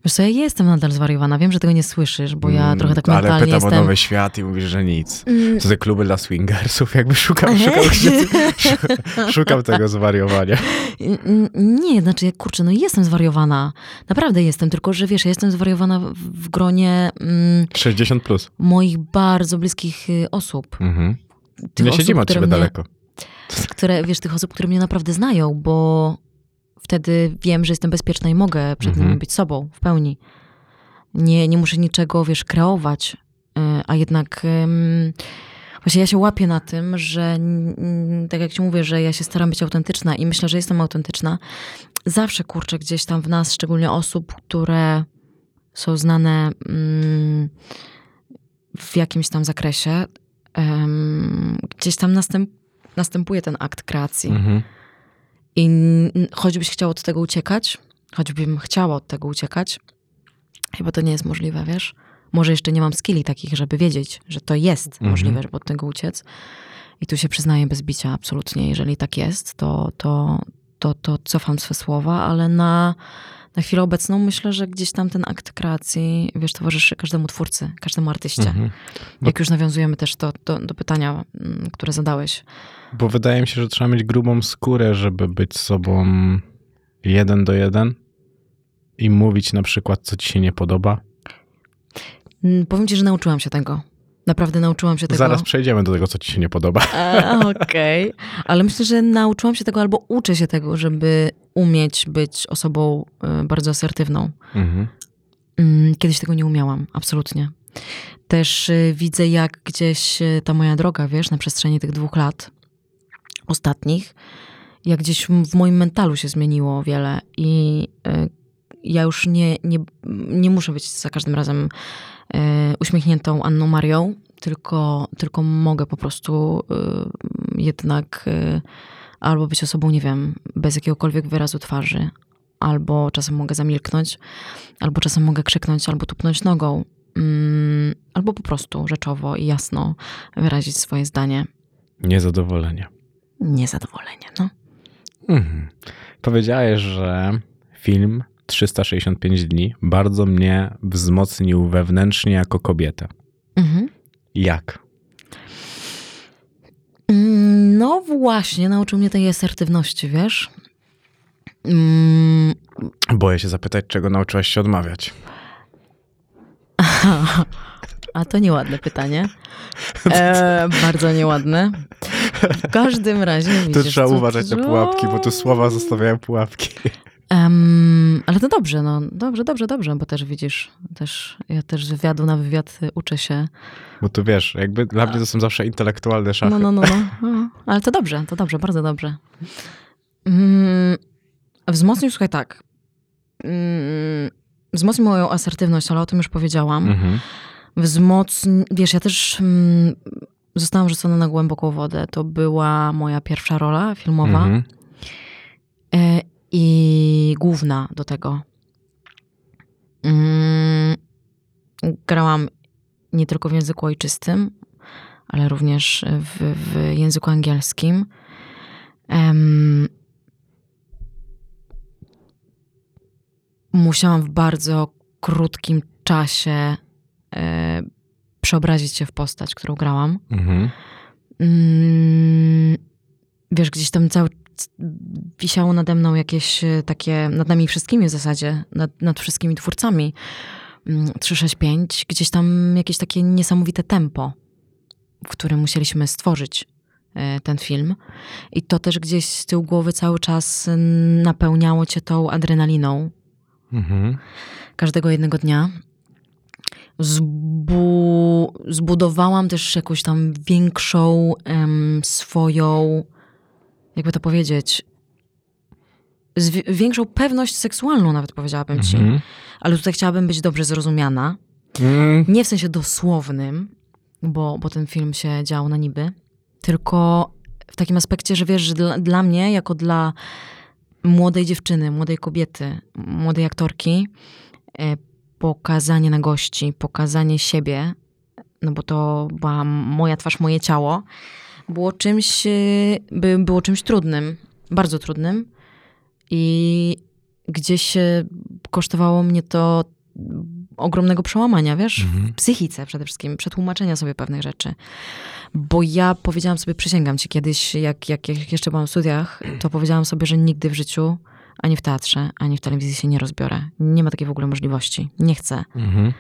Wiesz co, ja jestem nadal zwariowana. Wiem, że tego nie słyszysz, bo ja Mm, trochę tak Ale mentalnie pytam jestem... o nowy świat i mówisz, że nic. Mm, Co te kluby dla swingersów? Jakby szukam, [LAUGHS] szukam, [LAUGHS] szukam tego zwariowania. [LAUGHS] Nie, znaczy, kurczę, no jestem zwariowana. Naprawdę jestem, tylko że wiesz, ja jestem zwariowana w, gronie mm, 60 plus. moich bardzo bliskich y, osób. Mhm. Tych Nie siedzimy osób, od które ciebie mnie, daleko. Które, wiesz, tych osób, które mnie naprawdę znają, bo wtedy wiem, że jestem bezpieczna i mogę przed Mhm. nimi być sobą w pełni. Nie, nie muszę niczego, wiesz, kreować, y, a jednak właśnie ja się łapię na tym, że tak jak ci mówię, że ja się staram być autentyczna i myślę, że jestem autentyczna. Zawsze, kurczę, gdzieś tam w nas, szczególnie osób, które są znane w jakimś tam zakresie, gdzieś tam następ, następuje ten akt kreacji. Mhm. I choćbyś chciał od tego uciekać, choćbym chciała od tego uciekać, chyba to nie jest możliwe, wiesz? Może jeszcze nie mam skilli takich, żeby wiedzieć, że to jest Mhm. możliwe, żeby od tego uciec. I tu się przyznaję bez bicia, absolutnie. Jeżeli tak jest, to, to, to, to cofam swe słowa, ale na, na chwilę obecną myślę, że gdzieś tam ten akt kreacji, wiesz, towarzyszy każdemu twórcy, każdemu artyście. Mhm. Jak już nawiązujemy też do, do, do pytania, mm, które zadałeś. Bo wydaje mi się, że trzeba mieć grubą skórę, żeby być sobą jeden do jeden i mówić na przykład, co ci się nie podoba. Mm, Powiem ci, że nauczyłam się tego. Naprawdę nauczyłam się tego. Zaraz przejdziemy do tego, co ci się nie podoba. E, Okej. Ale myślę, że nauczyłam się tego albo uczę się tego, żeby umieć być osobą e, bardzo asertywną. Mhm. Mm, Kiedyś tego nie umiałam, absolutnie. Też y, widzę, jak gdzieś ta moja droga, wiesz, na przestrzeni tych dwóch lat ostatnich, jak gdzieś w moim mentalu się zmieniło wiele i ja już nie, nie, nie muszę być za każdym razem uśmiechniętą Anną Marią, tylko, tylko mogę po prostu y, jednak y, albo być osobą, nie wiem, bez jakiegokolwiek wyrazu twarzy, albo czasem mogę zamilknąć, albo czasem mogę krzyknąć, albo tupnąć nogą, mm, albo po prostu rzeczowo i jasno wyrazić swoje zdanie. Niezadowolenie. Niezadowolenie, no. Mhm. Powiedziałeś, że film 365 dni bardzo mnie wzmocnił wewnętrznie jako kobietę. Mhm. Jak? Mm, No właśnie, nauczył mnie tej asertywności, wiesz? Mm, Boję się zapytać, czego nauczyłaś się odmawiać. [LAUGHS] A to nieładne pytanie. E, bardzo nieładne. W każdym razie To widzisz, trzeba uważać na pułapki, bo tu słowa zostawiają pułapki. Em, ale to dobrze, no dobrze, dobrze, dobrze, bo też widzisz, też, ja też z wywiadu na wywiad y, uczę się. Bo tu wiesz, jakby dla mnie to są zawsze intelektualne szachy. No, no, no, no. no. Ale to dobrze, to dobrze, bardzo dobrze. Mm, wzmocnił, słuchaj, tak. Mm, wzmocnił moją asertywność, ale o tym już powiedziałam. Mhm. wzmocni... Wiesz, ja też mm, zostałam rzucona na głęboką wodę. To była moja pierwsza rola filmowa Mhm. e, i główna do tego. Mm, grałam nie tylko w języku ojczystym, ale również w, w języku angielskim. Em, musiałam w bardzo krótkim czasie e, przeobrazić się w postać, którą grałam. Mhm. Mm, wiesz, gdzieś tam cały wisiało nade mną jakieś e, takie, nad nami wszystkimi w zasadzie, nad, nad wszystkimi twórcami. Mm, 365, gdzieś tam jakieś takie niesamowite tempo, w którym musieliśmy stworzyć e, ten film. I to też gdzieś z tyłu głowy cały czas mm, napełniało cię tą adrenaliną, Mhm. każdego jednego dnia. Zbu- zbudowałam też jakąś tam większą em, swoją, jakby to powiedzieć, większą pewność seksualną, nawet powiedziałabym ci. Mhm. Ale tutaj chciałabym być dobrze zrozumiana. Mm. Nie w sensie dosłownym, bo, bo ten film się dział na niby, tylko w takim aspekcie, że wiesz, że dla, dla mnie, jako dla młodej dziewczyny, młodej kobiety, młodej aktorki, e, pokazanie na gości, pokazanie siebie, no bo to była moja twarz, moje ciało, było czymś, e, by, było czymś trudnym, bardzo trudnym i gdzieś e, kosztowało mnie to ogromnego przełamania, wiesz, Mhm. w psychice przede wszystkim, przetłumaczenia sobie pewnych rzeczy. Bo ja powiedziałam sobie, przysięgam ci kiedyś, jak, jak, jak jeszcze byłam w studiach, to powiedziałam sobie, że nigdy w życiu, ani w teatrze, ani w telewizji się nie rozbiorę. Nie ma takiej w ogóle możliwości. Nie chcę Mhm.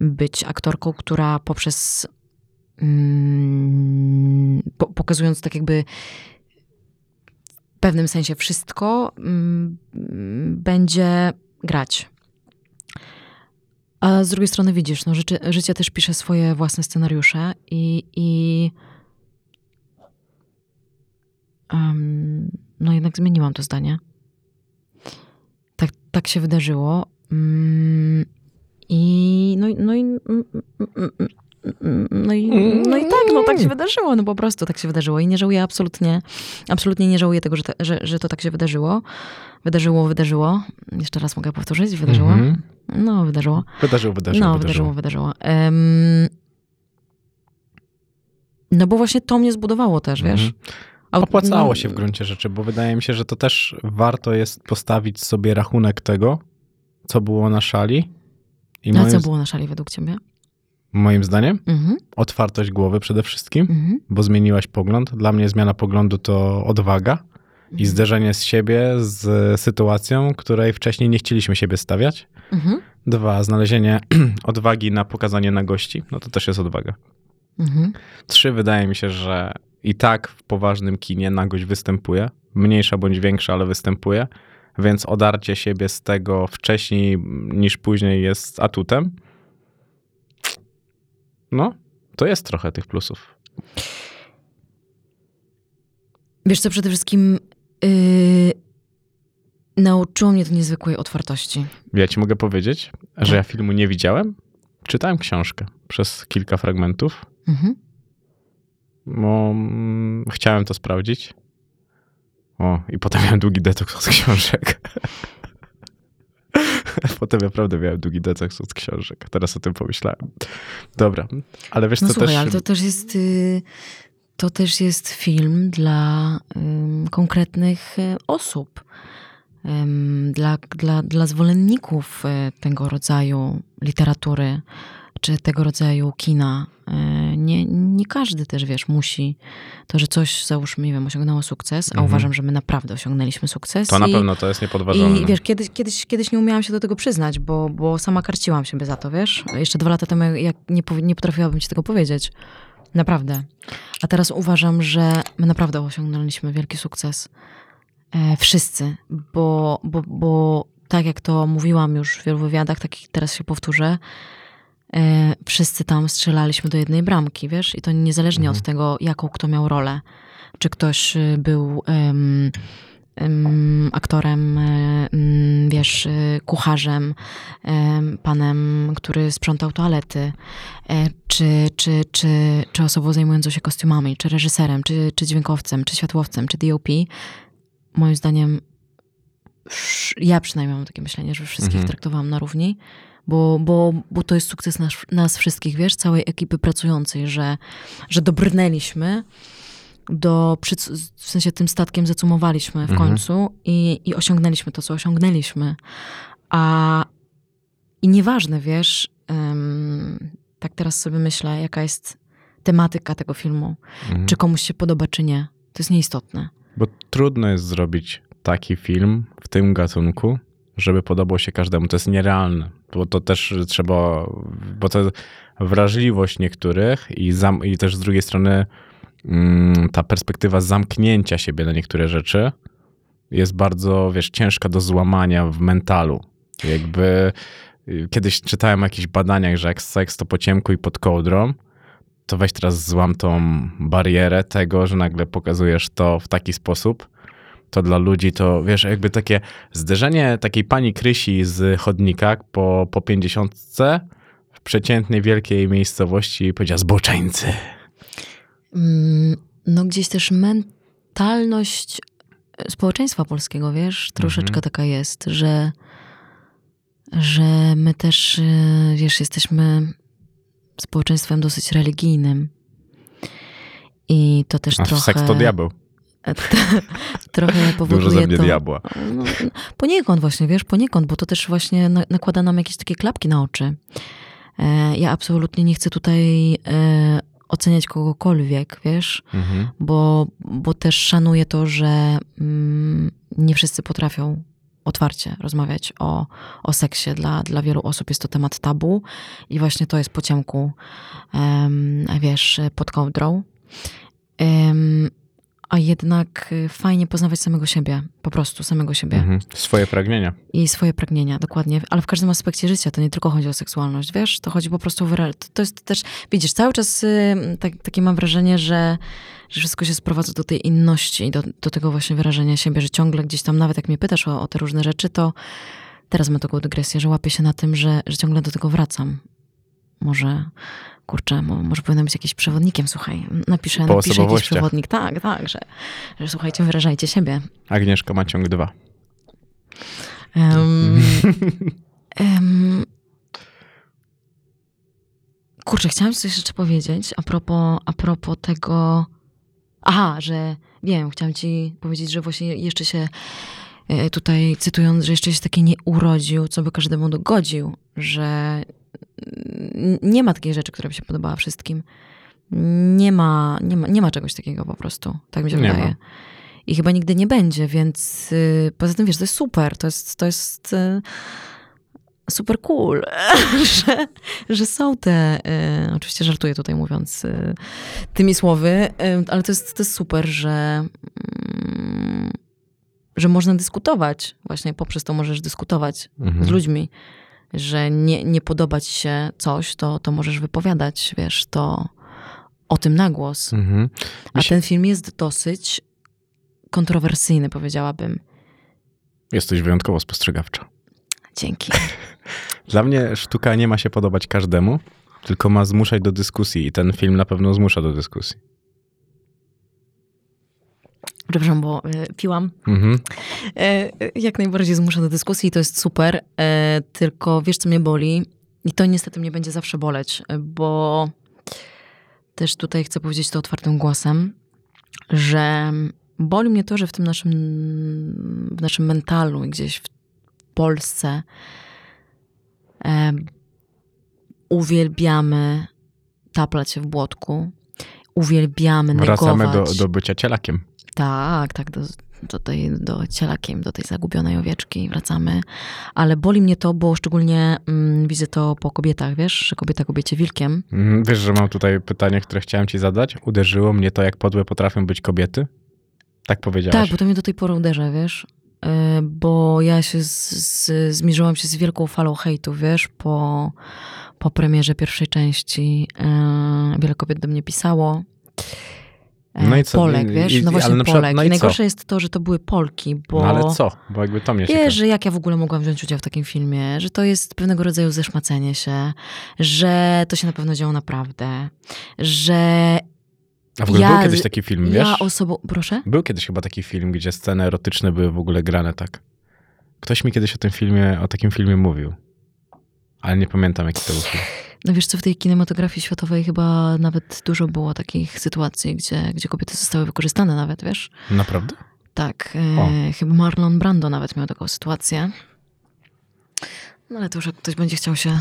być aktorką, która poprzez po, pokazując tak jakby w pewnym sensie wszystko, mm, mm, będzie grać. A z drugiej strony widzisz, no, życie, życie też pisze swoje własne scenariusze i, i em, no jednak zmieniłam to zdanie. Tak, tak się wydarzyło. Mm, I no, no, i, mm, mm, mm, mm, no, i, no i tak, no tak się wydarzyło, no po prostu tak się wydarzyło i nie żałuję absolutnie, absolutnie nie żałuję tego, że, te, że, że to tak się wydarzyło. Wydarzyło, wydarzyło. Jeszcze raz mogę powtórzyć, wydarzyło. Mhm. No, wydarzyło. Wydarzyło, wydarzyło, no, wydarzyło, wydarzyło. Em, no bo właśnie to mnie zbudowało też, wiesz. Mhm. Opłacało no, się w gruncie rzeczy, bo wydaje mi się, że to też warto jest postawić sobie rachunek tego, co było na szali. I A moim, co było na szali według ciebie? Moim zdaniem Mhm, otwartość głowy przede wszystkim, mhm, bo zmieniłaś pogląd. Dla mnie zmiana poglądu to odwaga i mhm. zderzenie z siebie z sytuacją, której wcześniej nie chcieliśmy siebie stawiać. Mhm, Dwa, znalezienie [CLEARS THROAT] odwagi na pokazanie na gości, no to też jest odwaga. mhm, Trzy, wydaje mi się, że i tak w poważnym kinie nagość występuje, mniejsza bądź większa, ale występuje, więc odarcie siebie z tego wcześniej niż później jest atutem. No, to jest trochę tych plusów. Wiesz co, przede wszystkim yy, nauczyło mnie to niezwykłej otwartości. Ja ci mogę powiedzieć, że ja filmu nie widziałem. Czytałem książkę przez kilka fragmentów, Mhm. mm, chciałem to sprawdzić. O, i potem miałem długi detoks od książek. [LAUGHS] [LAUGHS] potem naprawdę miałem długi detoks od książek. Teraz o tym pomyślałem. Dobra, ale wiesz No co słuchaj, też... ale to też jest, y, to też jest film dla ym, konkretnych y, osób. Ym, Dla, dla, dla zwolenników y, tego rodzaju literatury, czy tego rodzaju kina. Y, Nie, nie każdy też, wiesz, musi to, że coś, załóżmy, nie wiem, osiągnęło sukces, a Mhm. uważam, że my naprawdę osiągnęliśmy sukces. To na i- pewno to jest niepodważalne. i wiesz, kiedyś, kiedyś, kiedyś nie umiałam się do tego przyznać, bo, bo sama karciłam siebie za to, wiesz? Jeszcze dwa lata temu jak nie, nie potrafiłabym ci tego powiedzieć. Naprawdę. A teraz uważam, że my naprawdę osiągnęliśmy wielki sukces. E, wszyscy, bo, bo, bo tak jak to mówiłam już w wielu wywiadach, tak i teraz się powtórzę, e, wszyscy tam strzelaliśmy do jednej bramki, wiesz? I to niezależnie Mhm. od tego, jaką kto miał rolę. Czy ktoś y, był em, em, aktorem, e, em, wiesz, e, kucharzem, em, panem, który sprzątał toalety, e, czy, czy, czy, czy osobą zajmującą się kostiumami, czy reżyserem, czy, czy dźwiękowcem, czy światłowcem, czy DOP, moim zdaniem ja przynajmniej mam takie myślenie, że wszystkich Mhm. traktowałam na równi, bo, bo, bo to jest sukces nas, nas wszystkich, wiesz, całej ekipy pracującej, że, że dobrnęliśmy do, w sensie tym statkiem zacumowaliśmy w Mhm. końcu i, i osiągnęliśmy to, co osiągnęliśmy. A i nieważne, wiesz, em, tak teraz sobie myślę, jaka jest tematyka tego filmu, Mhm. czy komuś się podoba, czy nie. To jest nieistotne. Bo trudno jest zrobić taki film w tym gatunku, żeby podobał się każdemu. To jest nierealne, bo to też trzeba, bo to wrażliwość niektórych i, zam, i też z drugiej strony mm, ta perspektywa zamknięcia siebie na niektóre rzeczy jest bardzo, wiesz, ciężka do złamania w mentalu. Jakby y, kiedyś czytałem o jakichś badaniach, że jak seks to po ciemku i pod kołdrą, to weź teraz złam tą barierę tego, że nagle pokazujesz to w taki sposób, to dla ludzi to, wiesz, jakby takie zderzenie takiej pani Krysi z chodnika po, po pięćdziesiątce w przeciętnej wielkiej miejscowości powiedziała zboczeńcy. Mm, No gdzieś też mentalność e, społeczeństwa polskiego, wiesz, troszeczkę Mhm. taka jest, że, że my też, e, wiesz, jesteśmy społeczeństwem dosyć religijnym. I to też A trochę... seks to diabeł. [LAUGHS] trochę powoduje Dużo ze mnie to... diabła. No, poniekąd właśnie, wiesz, poniekąd, bo to też właśnie na- nakłada nam jakieś takie klapki na oczy. E, ja absolutnie nie chcę tutaj e, oceniać kogokolwiek, wiesz, Mhm. bo, bo też szanuję to, że mm, nie wszyscy potrafią otwarcie rozmawiać o, o seksie. Dla, dla wielu osób jest to temat tabu i właśnie to jest po ciemku, em, wiesz, pod kołdrą. A jednak y, fajnie poznawać samego siebie, po prostu samego siebie Mhm. Swoje pragnienia. i swoje pragnienia, dokładnie. Ale w każdym aspekcie życia to nie tylko chodzi o seksualność, wiesz? To chodzi po prostu o wyra- to, to jest też, widzisz, cały czas y, tak, takie mam wrażenie, że, że wszystko się sprowadza do tej inności, do, do tego właśnie wyrażenia siebie, że ciągle gdzieś tam, nawet jak mnie pytasz o, o te różne rzeczy, to teraz mam taką dygresję, że łapię się na tym, że, że ciągle do tego wracam. Może, kurczę, mo, może powinnam być jakimś przewodnikiem, słuchaj. Napiszę, Po napiszę jakiś przewodnik. Tak, tak, że, że słuchajcie, wyrażajcie siebie. Agnieszka ma ciąg dwa. Em, [LAUGHS] em, kurczę, chciałam coś jeszcze powiedzieć a propos, a propos tego. Aha, że wiem, chciałam ci powiedzieć, że właśnie jeszcze się e, tutaj cytując, że jeszcze się taki nie urodził, co by każdemu dogodził, że nie ma takiej rzeczy, która by się podobała wszystkim. Nie ma, nie ma, nie ma czegoś takiego po prostu. Tak mi się Nie wydaje. ma. I chyba nigdy nie będzie, więc y, poza tym wiesz, to jest super. To jest, to jest y, super cool, [LAUGHS] że, że są te. Y, oczywiście żartuję tutaj mówiąc y, tymi słowy, y, ale to jest, to jest super, że. mm, że można dyskutować, właśnie poprzez to możesz dyskutować Mhm. z ludźmi, że nie, nie podoba ci się coś, to, to możesz wypowiadać, wiesz, to o tym na głos. Mhm. A ten film jest dosyć kontrowersyjny, powiedziałabym. Jesteś wyjątkowo spostrzegawcza. Dzięki. [LAUGHS] Dla mnie sztuka nie ma się podobać każdemu, tylko ma zmuszać do dyskusji i ten film na pewno zmusza do dyskusji. Przepraszam, bo y, piłam. Mhm. E, jak najbardziej zmusza do dyskusji, to jest super. E, tylko wiesz, co mnie boli? I to niestety mnie będzie zawsze boleć, bo też tutaj chcę powiedzieć to otwartym głosem, że boli mnie to, że w tym naszym, w naszym mentalu i gdzieś w Polsce e, uwielbiamy taplać się w błotku, uwielbiamy Wracamy do, negować. do bycia cielakiem. Tak, tak, do, do, tej, do cielakiem, do tej zagubionej owieczki wracamy. Ale boli mnie to, bo szczególnie mm, widzę to po kobietach, wiesz, że kobieta kobiecie wilkiem. Mhm. Wiesz, że mam tutaj pytanie, które chciałem ci zadać. Uderzyło mnie to, jak podłe potrafią być kobiety? Tak powiedziałaś? Tak, bo to mnie do tej pory uderza, wiesz. Yy, Bo ja się z, z, zmierzyłam się z wielką falą hejtu, wiesz, po, po premierze pierwszej części. Yy, Wiele kobiet do mnie pisało. E, No i co? Polek, wiesz? i- no właśnie przykład- Polek. no I i co? najgorsze jest to, że to były Polki, bo... No ale co? Bo jakby to mnie ciekawi. Wiesz, że jak ja w ogóle mogłam wziąć udział w takim filmie, że to jest pewnego rodzaju zeszmacenie się, że to się na pewno działo naprawdę, że A w ogóle ja- był kiedyś taki film, wiesz? ja osobą... Proszę? Był kiedyś chyba taki film, gdzie sceny erotyczne były w ogóle grane tak. Ktoś mi kiedyś o tym filmie, o takim filmie mówił. Ale nie pamiętam, jaki to był film. No wiesz co, w tej kinematografii światowej chyba nawet dużo było takich sytuacji, gdzie, gdzie kobiety zostały wykorzystane nawet, wiesz? Naprawdę? Tak, O. e, chyba Marlon Brando nawet miał taką sytuację. No ale to już jak ktoś będzie chciał się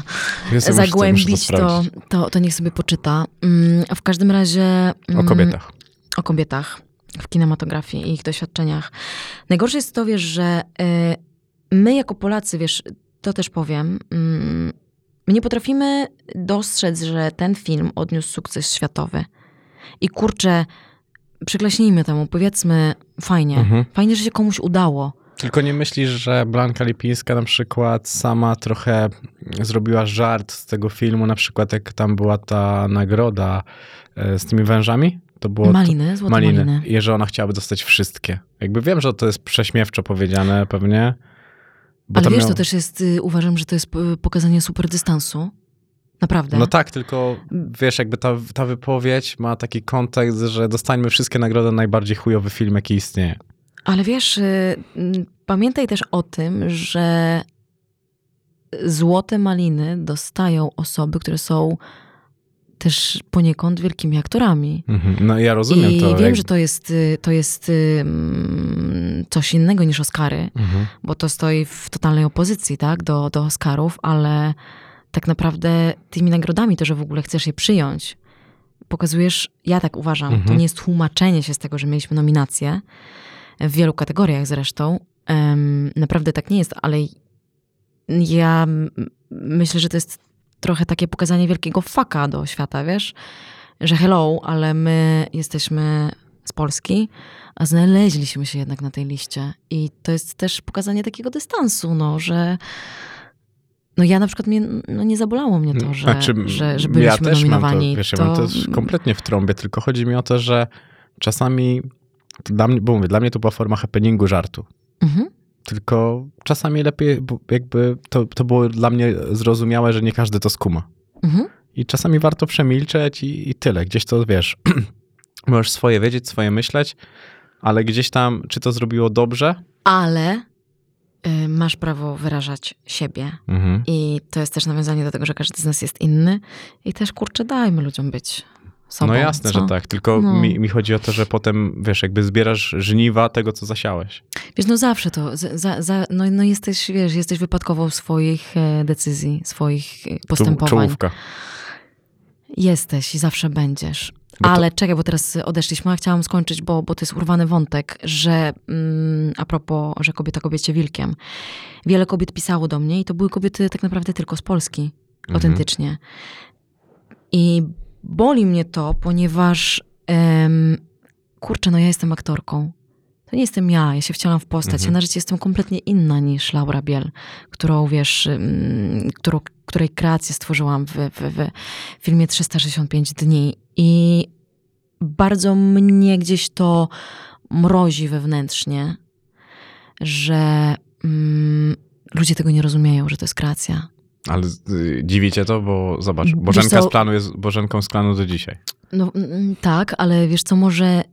to- zagłębić, to, sprawdzić. to, to niech sobie poczyta. Mm, W każdym razie... O mm, kobietach. o kobietach w kinematografii i ich doświadczeniach. Najgorsze jest to, wiesz, że y, my jako Polacy, wiesz, to też powiem, mm, my nie potrafimy dostrzec, że ten film odniósł sukces światowy. I kurczę, przyklaśnijmy temu, powiedzmy, fajnie, Mhm. fajnie, że się komuś udało. Tylko nie myślisz, że Blanka Lipińska na przykład sama trochę zrobiła żart z tego filmu, na przykład jak tam była ta nagroda e, z tymi wężami? To było maliny, złote maliny. maliny. I że ona chciałaby dostać wszystkie. Jakby wiem, że to jest prześmiewczo powiedziane pewnie. Ale wiesz, miał- to też jest, y, uważam, że to jest y, pokazanie super dystansu. Naprawdę. No tak, tylko wiesz, jakby ta, ta wypowiedź ma taki kontekst, że dostańmy wszystkie nagrody na najbardziej chujowy film, jaki istnieje. Ale wiesz, y, pamiętaj też o tym, że złote maliny dostają osoby, które są też poniekąd wielkimi aktorami. Mhm. No ja rozumiem I to. wiem, jak- że to jest, y, to jest coś innego niż Oscary, Mhm. bo to stoi w totalnej opozycji tak, do, do Oscarów, ale tak naprawdę tymi nagrodami, to, że w ogóle chcesz je przyjąć, pokazujesz, ja tak uważam, to Mhm. nie jest tłumaczenie się z tego, że mieliśmy nominacje, w wielu kategoriach zresztą. Em, naprawdę tak nie jest, ale ja myślę, że to jest trochę takie pokazanie wielkiego faka do świata, wiesz? Że hello, ale my jesteśmy z Polski, a znaleźliśmy się jednak na tej liście. I to jest też pokazanie takiego dystansu, no, że no ja na przykład mnie, no nie zabolało mnie to, że, Znaczy, że, że ja byliśmy też nominowani. Mam to, wiesz, ja mam to kompletnie w trąbie, tylko chodzi mi o to, że czasami to dla mnie, bo mówię, dla mnie to była forma happeningu żartu. Mhm. Tylko czasami lepiej, jakby to, to było dla mnie zrozumiałe, że nie każdy to skuma. Mhm. I czasami warto przemilczeć i, i tyle. Gdzieś to wiesz, [CLEARS THROAT] możesz swoje wiedzieć, swoje myśleć, ale gdzieś tam, czy to zrobiło dobrze? Ale y, masz prawo wyrażać siebie. Mhm. I to jest też nawiązanie do tego, że każdy z nas jest inny. I też, kurczę, dajmy ludziom być sobą. No jasne, co? że tak. Tylko No. mi, mi chodzi o to, że potem, wiesz, jakby zbierasz żniwa tego, co zasiałeś. Wiesz, no zawsze to, za, za, no, no jesteś, wiesz, jesteś wypadkową swoich e, decyzji, swoich e, postępowań. Czołówka. Jesteś i zawsze będziesz. Bo to- Ale czekaj, bo teraz odeszliśmy, a chciałam skończyć, bo, bo to jest urwany wątek, że mm, a propos, że kobieta kobiecie wilkiem. Wiele kobiet pisało do mnie i to były kobiety tak naprawdę tylko z Polski, Mhm. autentycznie. I boli mnie to, ponieważ em, kurczę, no ja jestem aktorką. To nie jestem ja, ja się wcielam w postać. Mhm. Ja na życie jestem kompletnie inna niż Laura Biel, którą wiesz, ym, którą, której kreację stworzyłam w, w, w filmie 365 dni. I bardzo mnie gdzieś to mrozi wewnętrznie, że mm, ludzie tego nie rozumieją, że to jest kreacja. Ale y, dziwicie to, bo zobacz, Bożenka z planu jest Bożenką z klanu do dzisiaj. No mm, tak, ale wiesz co, może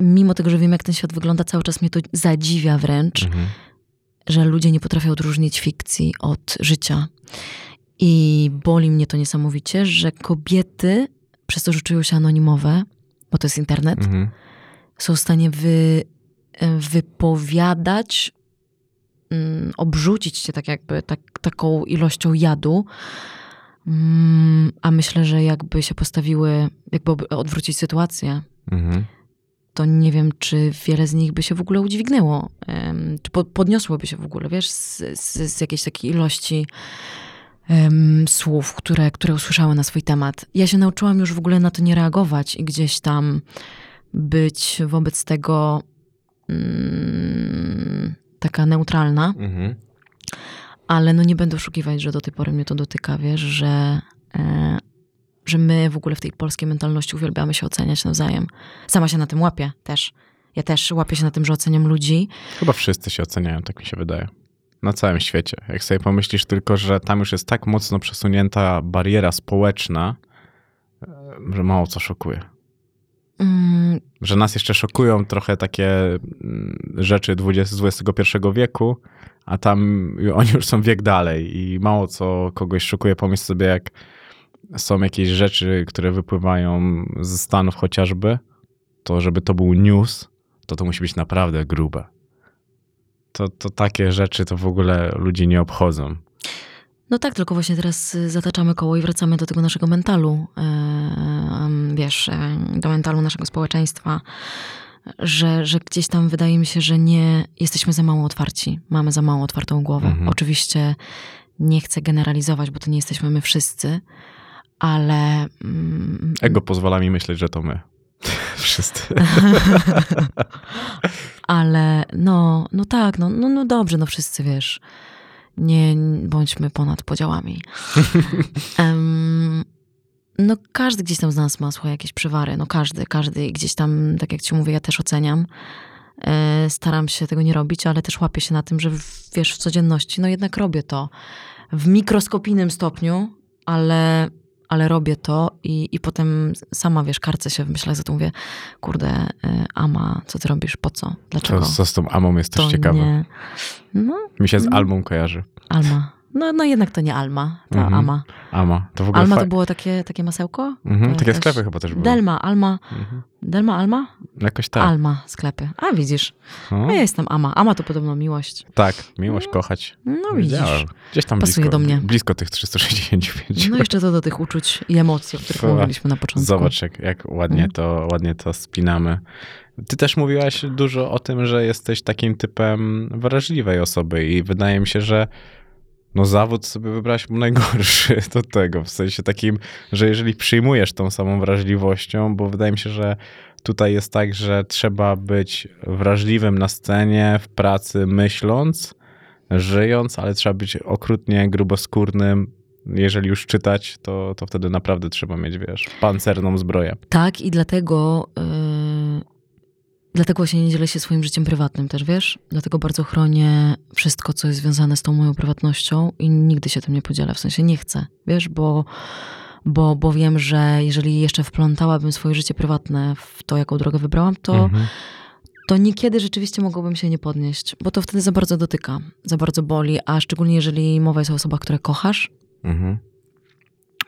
mimo tego, że wiem, jak ten świat wygląda, cały czas mnie to zadziwia wręcz, Mhm. że ludzie nie potrafią odróżnić fikcji od życia. I boli mnie to niesamowicie, że kobiety, przez to, że czują się anonimowe, bo to jest internet, Mhm. są w stanie wy, wypowiadać, mm, obrzucić cię tak jakby tak, taką ilością jadu. Mm, A myślę, że jakby się postawiły, jakby odwrócić sytuację, Mhm. to nie wiem, czy wiele z nich by się w ogóle udźwignęło, czy po, podniosłoby się w ogóle, wiesz, z, z, z jakiejś takiej ilości słów, które, które usłyszały na swój temat. Ja się nauczyłam już w ogóle na to nie reagować i gdzieś tam być wobec tego mm, taka neutralna, Mhm. ale no nie będę oszukiwać, że do tej pory mnie to dotyka, wiesz, że, e, że my w ogóle w tej polskiej mentalności uwielbiamy się oceniać nawzajem. Sama się na tym łapię też. Ja też łapię się na tym, że oceniam ludzi. Chyba wszyscy się oceniają, tak mi się wydaje. Na całym świecie. Jak sobie pomyślisz tylko, że tam już jest tak mocno przesunięta bariera społeczna, e, że mało co szokuje. Mm, Że nas jeszcze szokują trochę takie mm, rzeczy XX, XXI wieku, a tam oni już są wiek dalej i mało co kogoś szokuje. Pomyśl sobie, jak są jakieś rzeczy, które wypływają ze Stanów chociażby, to żeby to był news, to to musi być naprawdę grube. To, to takie rzeczy to w ogóle ludzi nie obchodzą. No tak, tylko właśnie teraz y, zataczamy koło i wracamy do tego naszego mentalu, e, wiesz, e, do mentalu naszego społeczeństwa, że, że gdzieś tam wydaje mi się, że nie jesteśmy za mało otwarci, mamy za mało otwartą głowę. Mhm. Oczywiście nie chcę generalizować, bo to nie jesteśmy my wszyscy, ale mm, Ego pozwala mi myśleć, że to my. [LAUGHS] Wszyscy. [LAUGHS] ale no, no tak, no, no, no dobrze, no wszyscy wiesz, nie bądźmy ponad podziałami. [LAUGHS] Em, no każdy gdzieś tam z nas ma swoje jakieś przywary, no każdy, każdy I gdzieś tam, tak jak ci mówię, ja też oceniam. E, Staram się tego nie robić, ale też łapię się na tym, że w, wiesz, w codzienności, no jednak robię to w mikroskopijnym stopniu, ale, ale robię to i, i potem sama, wiesz, karcę się w myślach za to mówię, kurde, e, Ama, co ty robisz, po co, dlaczego? To, co z tą Amą jest też To ciekawe. Nie. No, Mi się z No. Almą kojarzy. Alma. No, no jednak to nie Alma, to Mhm. Ama. Ama. To w ogóle Alma to było takie, takie masełko? Mhm, takie sklepy chyba też były. Delma, Alma. Mhm. Delma, Alma? Jakoś tak. Alma, sklepy. A widzisz, No, ja jestem Ama. Ama to podobno miłość. tak, miłość, kochać. No widzisz. Wiedziałem. Gdzieś tam Pasuje blisko, do mnie. blisko tych 365. No jeszcze to do tych uczuć i emocji, o których mówiliśmy na początku. Zobacz, jak, jak ładnie, Mhm. to, ładnie to spinamy. Ty też mówiłaś dużo o tym, że jesteś takim typem wrażliwej osoby i wydaje mi się, że no zawód sobie wybrałaś [LAUGHS] najgorszy do tego, w sensie takim, że jeżeli przyjmujesz tą samą wrażliwością, bo wydaje mi się, że tutaj jest tak, że trzeba być wrażliwym na scenie, w pracy, myśląc, żyjąc, ale trzeba być okrutnie gruboskórnym. Jeżeli już czytać, to, to wtedy naprawdę trzeba mieć, wiesz, pancerną zbroję. Tak i dlatego yy, dlatego właśnie nie dzielę się swoim życiem prywatnym też, wiesz? Dlatego bardzo chronię wszystko, co jest związane z tą moją prywatnością i nigdy się tym nie podzielę, w sensie nie chcę, wiesz? Bo, bo, bo wiem, że jeżeli jeszcze wplątałabym swoje życie prywatne w to, jaką drogę wybrałam, to, Mhm. to niekiedy rzeczywiście mogłabym się nie podnieść, bo to wtedy za bardzo dotyka, za bardzo boli, a szczególnie jeżeli mowa jest o osobach, które kochasz, Mhm.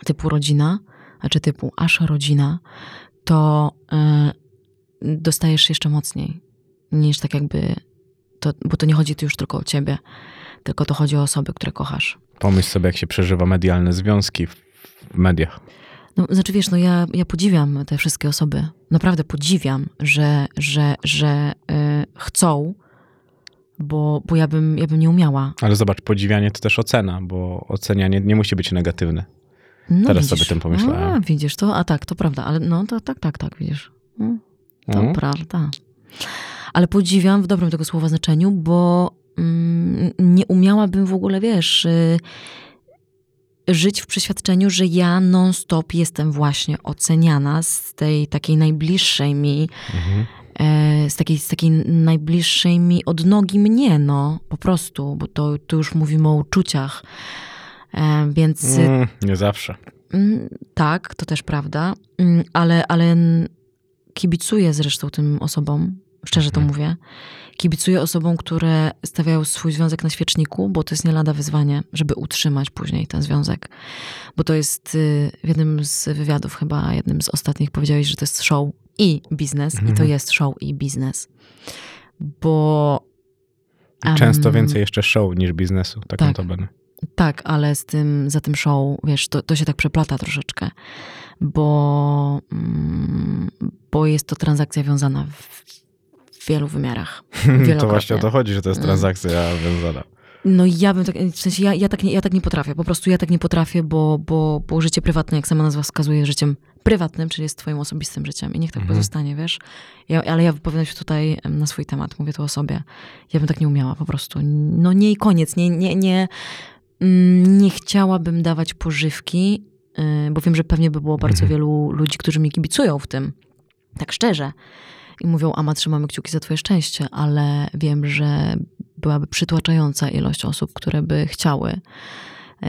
typu rodzina, znaczy typu aż rodzina, to y, dostajesz jeszcze mocniej niż tak jakby, to, bo to nie chodzi tu już tylko o ciebie, tylko to chodzi o osoby, które kochasz. Pomyśl sobie, jak się przeżywa medialne związki w mediach. No, znaczy wiesz, no ja, ja podziwiam te wszystkie osoby. Naprawdę podziwiam, że, że, że y, chcą, bo, bo ja, bym, ja bym nie umiała. Ale zobacz, podziwianie to też ocena, bo ocenianie nie musi być negatywne. No, Teraz widzisz. sobie tym pomyślałem. A, widzisz to? A tak, to prawda, ale no to tak, tak, tak, widzisz. No. To Mhm. prawda. Ale podziwiam w dobrym tego słowa znaczeniu, bo mm, nie umiałabym w ogóle, wiesz, y, żyć w przeświadczeniu, że ja non-stop jestem właśnie oceniana z tej takiej najbliższej mi, Mhm. e, z takiej, z takiej najbliższej mi odnogi mnie, no, po prostu, bo to tu już mówimy o uczuciach. E, więc Mm, nie zawsze. Mm, Tak, to też prawda, Mm, ale, ale kibicuję zresztą tym osobom, szczerze to Mhm. mówię. Kibicuję osobom, które stawiają swój związek na świeczniku, bo to jest nie lada wyzwanie, żeby utrzymać później ten związek. Bo to jest y, w jednym z wywiadów, chyba jednym z ostatnich, powiedziałeś, że to jest show i biznes, i to Mhm. jest show i biznes. Bo. I Często więcej jeszcze show niż biznesu, tak, tak. notabene. Tak, ale z tym, za tym show, wiesz, to, to się tak przeplata troszeczkę, bo, mm, bo jest to transakcja wiązana w, wielu wymiarach. [LAUGHS] To właśnie o to chodzi, że to jest Mm. transakcja wiązana. No ja bym tak, w sensie ja, ja, tak nie, ja tak nie potrafię, po prostu ja tak nie potrafię, bo, bo, bo życie prywatne, jak sama nazwa wskazuje, życiem prywatnym, czyli jest twoim osobistym życiem i niech tak Mhm. pozostanie, wiesz. Ja, ale ja wypowiadam się tutaj na swój temat, mówię tu o sobie. Ja bym tak nie umiała po prostu. No nie i koniec, nie, nie, nie, mm, nie chciałabym dawać pożywki bo wiem, że pewnie by było bardzo Mhm. wielu ludzi, którzy mi kibicują w tym, tak szczerze. I mówią, Ama, trzymamy kciuki za twoje szczęście, ale wiem, że byłaby przytłaczająca ilość osób, które by chciały,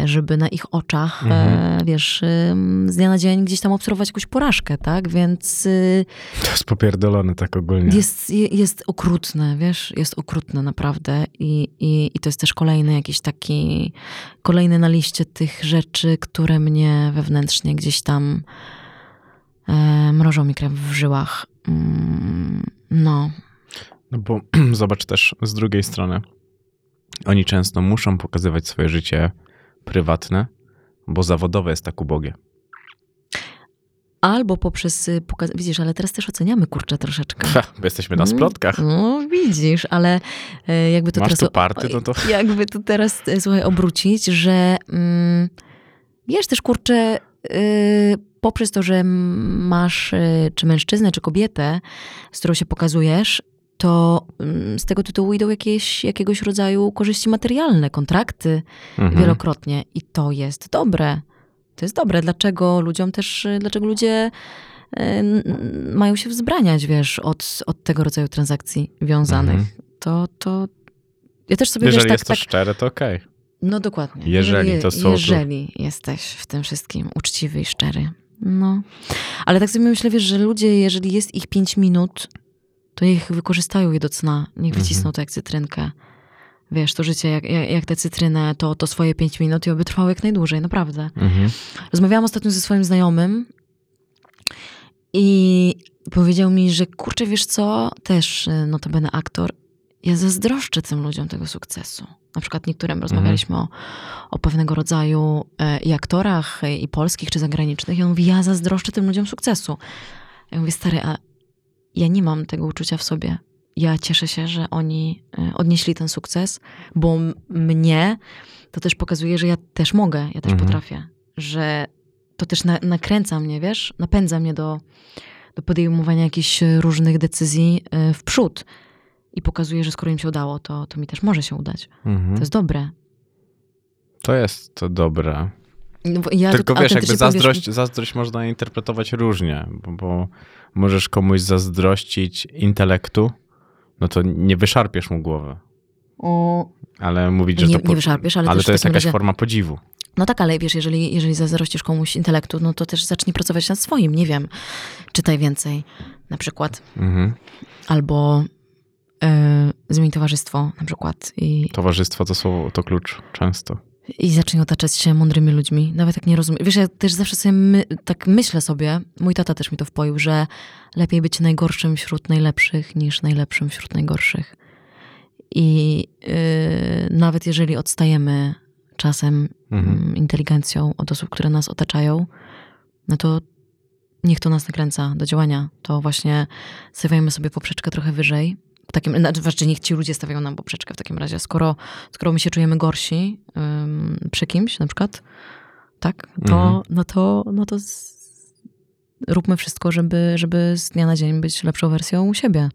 żeby na ich oczach, Mhm. e, wiesz, ym, z dnia na dzień gdzieś tam obserwować jakąś porażkę, tak? Więc y, To jest popierdolone tak ogólnie. jest, je- jest okrutne, wiesz, jest okrutne naprawdę i, i, i to jest też kolejny jakiś taki, kolejny na liście tych rzeczy, które mnie wewnętrznie gdzieś tam e, mrożą mi krew w żyłach. Mm, no, No bo [CLEARS THROAT] zobacz też z drugiej strony. Oni często muszą pokazywać swoje życie prywatne, bo zawodowe jest tak ubogie. albo poprzez y, pokaz... Widzisz, ale teraz też oceniamy, kurczę, troszeczkę. Ha, bo jesteśmy na splotkach. No, widzisz, ale e, jakby to Masz teraz... tu party, no to- [LAUGHS] Jakby to teraz, e, słuchaj, obrócić, że mm, wiesz też, kurczę, y, poprzez to, że masz y, czy mężczyznę, czy kobietę, z którą się pokazujesz, to mm, z tego tytułu idą jakieś, jakiegoś rodzaju korzyści materialne, kontrakty Mhm. wielokrotnie. I to jest dobre. To jest dobre. Dlaczego ludziom też, dlaczego ludzie y, mają się wzbraniać, wiesz, od, od tego rodzaju transakcji wiązanych. Mhm. To, to ja też sobie, Jeżeli wiesz, tak, jest to tak, szczere, to okej. no dokładnie. Jeżeli, to słowo. Jeżeli jesteś w tym wszystkim uczciwy i szczery. No. Ale tak sobie myślę, wiesz, że ludzie, jeżeli jest ich pięć minut, to niech wykorzystają je do cna. Niech Mhm. wycisną to jak cytrynkę. Wiesz, to życie jak, jak, jak tę cytrynę, to, to swoje pięć minut i oby trwało jak najdłużej, naprawdę. Mhm. Rozmawiałam ostatnio ze swoim znajomym i powiedział mi, że kurczę, wiesz co, też y, notabene aktor, ja zazdroszczę tym ludziom tego sukcesu. Na przykład niektórym rozmawialiśmy o, o pewnego rodzaju e, i aktorach, e, i polskich, czy zagranicznych. I on mówi, ja zazdroszczę tym ludziom sukcesu. Ja mówię, stary, a ja nie mam tego uczucia w sobie. Ja cieszę się, że oni e, odnieśli ten sukces, bo mnie to też pokazuje, że ja też mogę, ja też Mhm. potrafię. Że to też na, nakręca mnie, wiesz, napędza mnie do, do podejmowania jakichś różnych decyzji e, w przód. I pokazuje, że skoro im się udało, to, to mi też może się udać. Mhm. To jest dobre. To jest to dobre. No ja Tylko wiesz, jakby powiem, zazdrość, zazdrość można interpretować różnie, bo, bo możesz komuś zazdrościć intelektu, no to nie wyszarpiesz mu głowy. o, Ale mówić, że Nie- to... nie wyszarpiesz, ale ale to jest jakaś razie- forma podziwu. No tak, ale wiesz, jeżeli, jeżeli zazdrościsz komuś intelektu, no to też zacznij pracować nad swoim, nie wiem. Czytaj więcej, na przykład. Mhm. Albo e, zmień towarzystwo, na przykład. I, Towarzystwo to słowo, to klucz często. I zacznij otaczać się mądrymi ludźmi. Nawet jak nie rozumiem. Wiesz, ja też zawsze sobie my, tak myślę sobie, mój tata też mi to wpoił, że lepiej być najgorszym wśród najlepszych niż najlepszym wśród najgorszych. I yy, nawet jeżeli odstajemy czasem Mhm. mm, inteligencją od osób, które nas otaczają, no to niech to nas nakręca do działania. To właśnie stawiajmy sobie poprzeczkę trochę wyżej. Takim, znaczy, znaczy niech ci ludzie stawiają nam poprzeczkę w takim razie. Skoro, skoro my się czujemy gorsi ym, przy kimś na przykład, tak, to, Mhm. no to, no to z, róbmy wszystko, żeby, żeby z dnia na dzień być lepszą wersją siebie.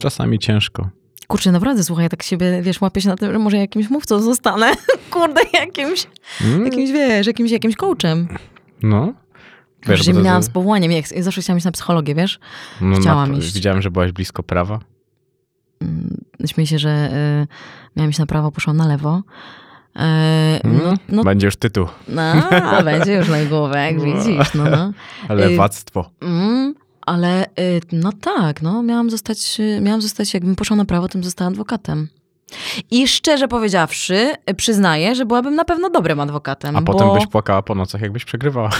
Czasami ciężko. Kurczę, naprawdę, słuchaj, ja tak siebie, wiesz, łapię się na tym, że może jakimś mówcą zostanę. [LAUGHS] Kurde, jakimś, Mm, jakimś, wiesz, jakimś, jakimś coachem. No. Wiesz, to- miałam z powołaniem, jak, ja zawsze chciałam iść na psychologię, wiesz? no, chciałam iść. Widziałem, że byłaś blisko prawa. Mm, Śmieję się, że y, miałam iść na prawo, poszłam na lewo. Y, no, Mm, no, Będzie już tytuł. no, będzie już nagłówek, widzisz, no, no. [LAUGHS] Lewactwo. Mm, ale y, no tak, no, miałam zostać, miałam zostać, jakbym poszła na prawo, to bym została adwokatem. I szczerze powiedziawszy, przyznaję, że byłabym na pewno dobrym adwokatem. A bo... potem byś płakała po nocach, jakbyś przegrywała.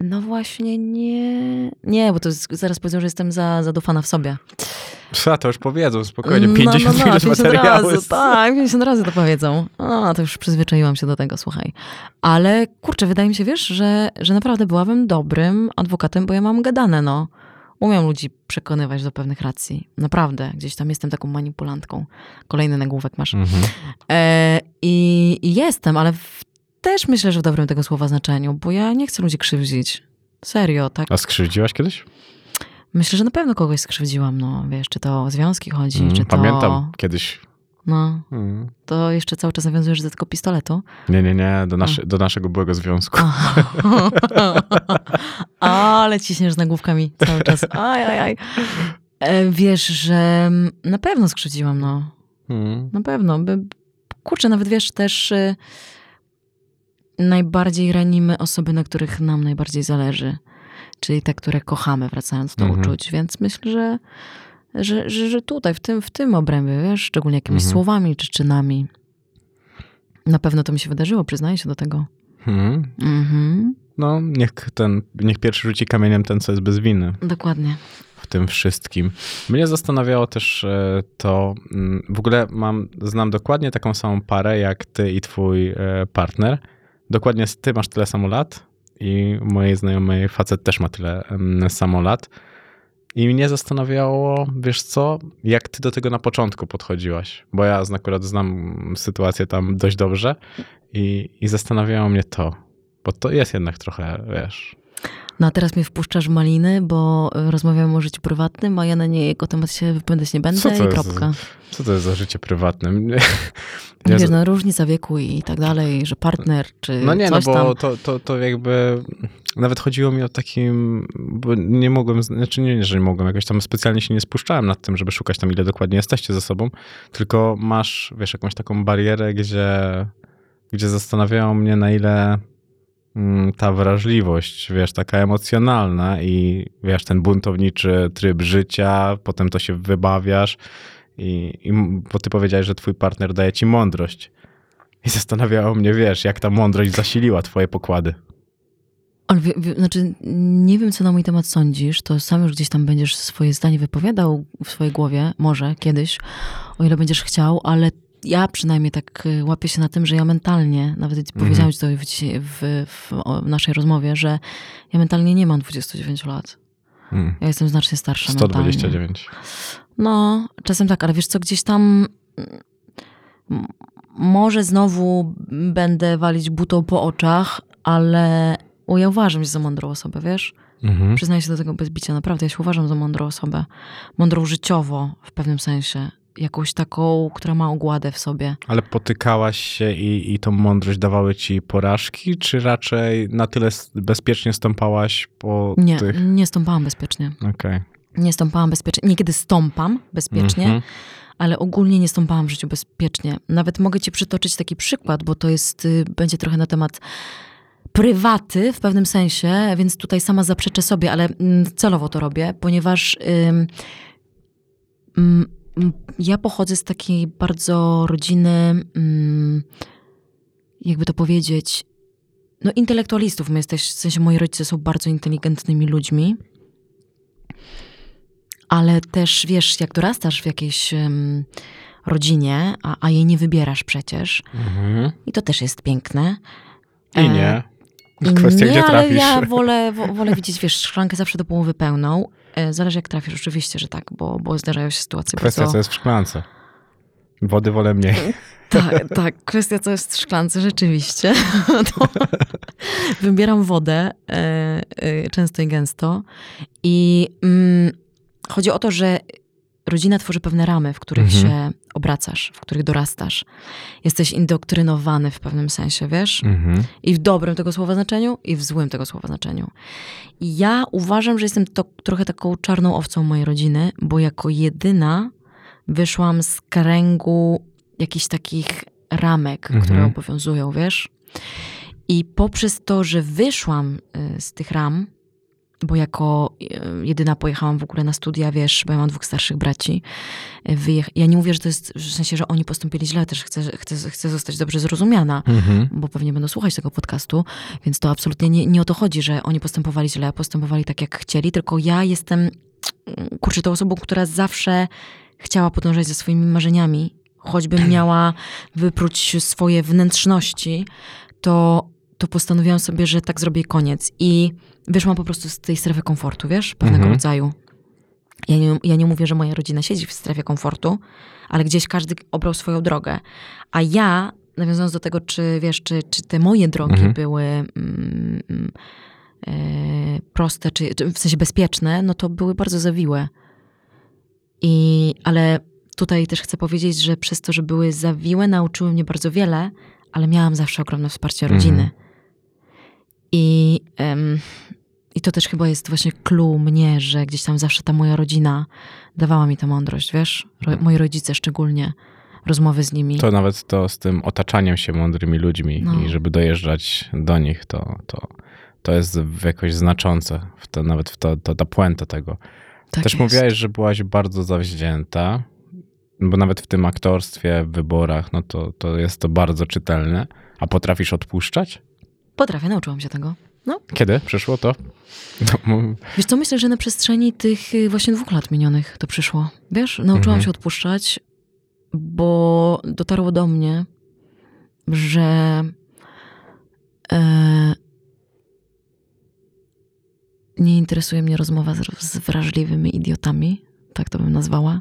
No właśnie nie. Nie, bo to jest, zaraz powiedzą, że jestem za, zadufana w sobie. Psa, to już powiedzą, spokojnie. No, 50 no, no, minut 50 materiału. razy, tak, 50 razy to powiedzą. A, to już przyzwyczaiłam się do tego, słuchaj. Ale kurczę, wydaje mi się, wiesz, że, że naprawdę byłabym dobrym adwokatem, bo ja mam gadane, no. Umiem ludzi przekonywać do pewnych racji. Naprawdę. Gdzieś tam jestem taką manipulantką. Kolejny nagłówek masz. Mhm. E, i, I jestem, ale w, też myślę, że w dobrym tego słowa znaczeniu, bo ja nie chcę ludzi krzywdzić. Serio, tak. A skrzywdziłaś kiedyś? Myślę, że na pewno kogoś skrzywdziłam, no wiesz, czy to o związki chodzi, Mm, czy to... Pamiętam kiedyś No, Mm. to jeszcze cały czas nawiązujesz do tego pistoletu. Nie, nie, nie, do, naszy, do naszego byłego związku. [LAUGHS] Ale ciśniesz nagłówkami cały czas. Aj, aj, aj. E, Wiesz, że na pewno skrzywdziłam, no. Mm. Na pewno. Kurczę, nawet wiesz, też y, najbardziej ranimy osoby, na których nam najbardziej zależy. Czyli te, które kochamy, wracając do Mhm. uczuć. Więc myślę, że, że, że, że tutaj, w tym, w tym obrębie, wiesz, szczególnie jakimiś Mhm. słowami czy czynami. Na pewno to mi się wydarzyło, przyznaję się do tego. Mm. Mhm, No, niech, ten, niech pierwszy rzuci kamieniem ten, co jest bez winy dokładnie. w tym wszystkim. Mnie zastanawiało też e, to, mm, w ogóle mam, znam dokładnie taką samą parę jak ty i twój e, partner. Dokładnie ty masz tyle samo lat i mojej znajomej facet też ma tyle samo lat. I mnie zastanawiało, wiesz co, jak ty do tego na początku podchodziłaś, bo ja akurat znam sytuację tam dość dobrze i, i zastanawiało mnie to, bo to jest jednak trochę, wiesz, No a teraz mnie wpuszczasz w maliny, bo rozmawiamy o życiu prywatnym, a ja na niego temat się wypowiadać nie będę Co to i jest kropka. Co to jest za życie prywatne? [LAUGHS] Ja Wiesz, no różnica wieku i tak dalej, że partner czy no nie, no coś bo tam. to, to, to jakby nawet chodziło mi o takim, bo nie mogłem, znaczy nie, że nie mogłem, jakoś tam specjalnie się nie spuszczałem nad tym, żeby szukać tam, ile dokładnie jesteście ze sobą, tylko masz, wiesz, jakąś taką barierę, gdzie, gdzie zastanawiało mnie, na ile ta wrażliwość, wiesz, taka emocjonalna i wiesz, ten buntowniczy tryb życia, potem to się wybawiasz i, i bo ty powiedziałeś, że twój partner daje ci mądrość. I zastanawiało mnie, wiesz, jak ta mądrość zasiliła twoje pokłady. Wie, znaczy, nie wiem, co na mój temat sądzisz, to sam już gdzieś tam będziesz swoje zdanie wypowiadał w swojej głowie, może kiedyś, o ile będziesz chciał, ale ja przynajmniej tak y, łapię się na tym, że ja mentalnie, nawet Mhm. powiedziałam ci to w, dzisiaj- w, w naszej rozmowie, że ja mentalnie nie mam 29 lat. Hmm. Ja jestem znacznie starsza mentalnie. 129. No, czasem tak, ale wiesz co, gdzieś tam może znowu będę walić butą po oczach, ale o, ja uważam się za mądrą osobę, wiesz? Mhm. Przyznaję się do tego bez bicia, naprawdę, ja się uważam za mądrą osobę. Mądrą życiowo w pewnym sensie. Jakąś taką, która ma ogładę w sobie. Ale potykałaś się i, i tą mądrość dawały ci porażki, czy raczej na tyle bezpiecznie stąpałaś po Nie, tych... nie stąpałam bezpiecznie. Okej. Nie stąpałam bezpiecznie. Niekiedy stąpam bezpiecznie, Mhm. ale ogólnie nie stąpałam w życiu bezpiecznie. Nawet mogę ci przytoczyć taki przykład, bo to jest, y, będzie trochę na temat prywaty w pewnym sensie, więc tutaj sama zaprzeczę sobie, ale mm, celowo to robię, ponieważ ym, ym, ym, ja pochodzę z takiej bardzo rodziny, ym, jakby to powiedzieć, no intelektualistów. My jesteś, w sensie moi rodzice są bardzo inteligentnymi ludźmi. Ale też wiesz, jak dorastasz w jakiejś em, rodzinie, a, a jej nie wybierasz przecież, Mhm. i to też jest piękne. I E, nie. I Kwestia, nie, gdzie ale trafisz. ja wolę, wo- wolę widzieć, wiesz, szklankę zawsze do połowy pełną. E, Zależy jak trafisz, oczywiście, że tak, bo, bo zdarzają się sytuacje Kwestia, bardzo... co jest w szklance. Wody wolę mniej. [LAUGHS] Tak, tak, kwestia co jest w szklance, rzeczywiście. To [LAUGHS] wybieram wodę e, e, często i gęsto. I mm, chodzi o to, że rodzina tworzy pewne ramy, w których Mhm. się obracasz, w których dorastasz. Jesteś indoktrynowany w pewnym sensie, wiesz? Mhm. I w dobrym tego słowa znaczeniu, i w złym tego słowa znaczeniu. I ja uważam, że jestem to, trochę taką czarną owcą mojej rodziny, bo jako jedyna wyszłam z kręgu jakichś takich ramek, Mhm. które obowiązują, wiesz? I poprzez to, że wyszłam y, z tych ram, bo jako y, jedyna pojechałam w ogóle na studia, wiesz, bo ja mam dwóch starszych braci. y, Wyjech... Ja nie mówię, że to jest w sensie, że oni postąpili źle, też chcę, chcę, chcę zostać dobrze zrozumiana Mhm. bo pewnie będą słuchać tego podcastu, więc to absolutnie nie, nie o to chodzi, że oni postępowali źle, postępowali tak, jak chcieli, tylko ja jestem, kurczę, tą osobą, która zawsze chciała podążać za swoimi marzeniami, choćbym [CLEARS THROAT] miała wypróć swoje wnętrzności, to, to postanowiłam sobie, że tak zrobię koniec. I wyszłam po prostu z tej strefy komfortu, wiesz, pewnego Mhm. rodzaju. Ja nie, ja nie mówię, że moja rodzina siedzi w strefie komfortu, ale gdzieś każdy obrał swoją drogę. A ja, nawiązując do tego, czy wiesz, czy, czy te moje drogi Mhm. były mm, mm, e, proste, czy, czy w sensie bezpieczne, no to były bardzo zawiłe. I, ale tutaj też chcę powiedzieć, że przez to, że były zawiłe, nauczyły mnie bardzo wiele, ale miałam zawsze ogromne wsparcie Mhm. I, I to też chyba jest właśnie clue mnie, że gdzieś tam zawsze ta moja rodzina dawała mi tę mądrość, wiesz? Ro, moi rodzice szczególnie, rozmowy z nimi. To nawet to z tym otaczaniem się mądrymi ludźmi No. i żeby dojeżdżać do nich, to, to, to jest jakoś znaczące. W to, nawet w to, to, ta puenta tego. tak Też jest. mówiłaś, że byłaś bardzo zawzięta, bo nawet w tym aktorstwie, w wyborach, no to, to jest to bardzo czytelne. A potrafisz odpuszczać? Potrafię, nauczyłam się tego. Kiedy przyszło to? No, Wiesz co, myślę, że na przestrzeni tych y, właśnie dwóch lat minionych to przyszło. Wiesz, nauczyłam Mhm. się odpuszczać, bo dotarło do mnie, że e, nie interesuje mnie rozmowa z, z wrażliwymi idiotami, tak to bym nazwała.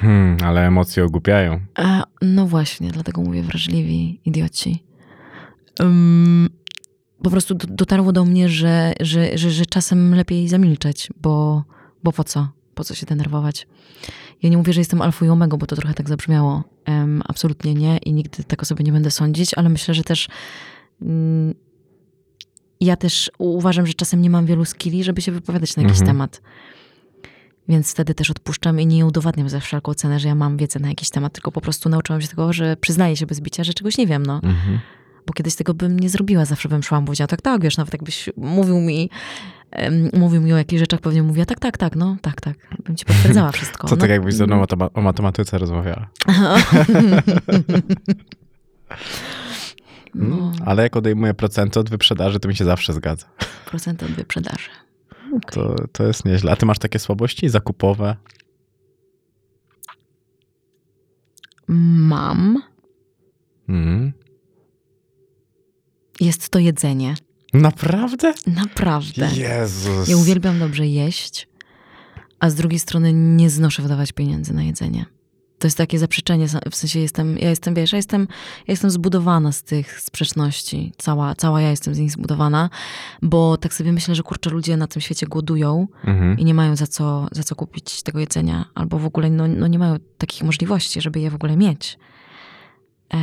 hmm, ale emocje ogłupiają. E, no właśnie, dlatego mówię wrażliwi idioci. Ym, po prostu do, dotarło do mnie, że, że, że, że czasem lepiej zamilczeć, bo, bo po co? Po co się denerwować? Ja nie mówię, że jestem alfą i omegą, bo to trochę tak zabrzmiało. Em, absolutnie nie i nigdy tak o sobie nie będę sądzić, ale myślę, że też mm, ja też uważam, że czasem nie mam wielu skilli, żeby się wypowiadać na jakiś Mhm. temat. Więc wtedy też odpuszczam i nie udowadniam za wszelką cenę, że ja mam wiedzę na jakiś temat, tylko po prostu nauczyłam się tego, że przyznaję się bez bicia, że czegoś nie wiem, no. Mhm. Bo kiedyś tego bym nie zrobiła, zawsze bym szła, powiedziała, tak, tak, wiesz, nawet jakbyś mówił mi, mówił mi o jakichś rzeczach, pewnie mówiła, tak, tak, tak, no, tak, tak, bym ci potwierdzała wszystko. [LAUGHS] To no. tak jakbyś ze mną o, o matematyce rozmawiała. [LAUGHS] no, Mm, Ale jak odejmuję procenty od wyprzedaży, to mi się zawsze zgadza. procent od wyprzedaży. Okej. To, to jest nieźle. A ty masz takie słabości zakupowe? Mam. Mhm. Jest to jedzenie. Naprawdę? Naprawdę. Jezus. Ja uwielbiam dobrze jeść, a z drugiej strony nie znoszę wydawać pieniędzy na jedzenie. To jest takie zaprzeczenie, w sensie jestem, ja jestem, wiesz, ja jestem, ja jestem zbudowana z tych sprzeczności. Cała, cała ja jestem z nich zbudowana, bo tak sobie myślę, że kurczę, ludzie na tym świecie głodują Mhm. i nie mają za co, za co kupić tego jedzenia, albo w ogóle no, no nie mają takich możliwości, żeby je w ogóle mieć. E,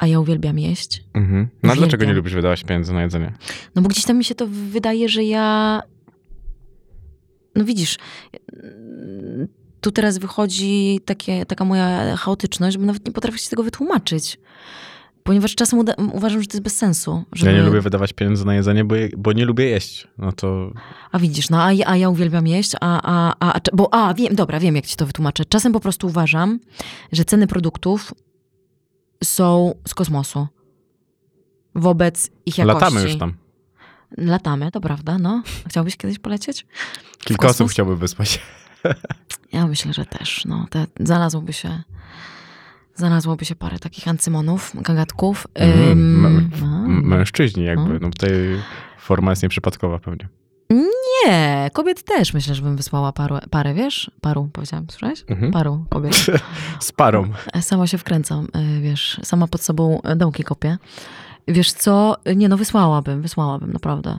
a ja uwielbiam jeść. Mhm. No dlaczego nie lubisz wydawać pieniędzy na jedzenie? No bo gdzieś tam mi się to wydaje, że ja. No widzisz, tu teraz wychodzi takie, taka moja chaotyczność, bo nawet nie potrafię się tego wytłumaczyć. Ponieważ czasem uda- uważam, że to jest bez sensu. Żeby... Ja nie lubię wydawać pieniędzy na jedzenie, bo, je, bo nie lubię jeść. No to A widzisz, no a ja, a ja uwielbiam jeść, a, a, a, a, bo a, wiem, dobra, wiem jak ci to wytłumaczę. Czasem po prostu uważam, że ceny produktów są z kosmosu. Wobec ich jakości. latamy już tam. Latamy, to prawda, no. Chciałbyś kiedyś polecieć? Kilka osób chciałby wyspać. [LAUGHS] Ja myślę, że też. No, te, znalazłoby się znalazłoby się parę takich ancymonów, gagatków. Mm, Ym. M- Mężczyźni jakby. Mm. No tutaj forma jest nieprzypadkowa pewnie. Nie, kobiet też myślę, że bym wysłała paru, parę, wiesz? Paru, powiedziałam, słyszałeś? Mhm. Paru kobiet. [LAUGHS] Z parą. Sama się wkręcam, y, wiesz, sama pod sobą dołki kopię. Wiesz co? Nie no, wysłałabym, wysłałabym, naprawdę.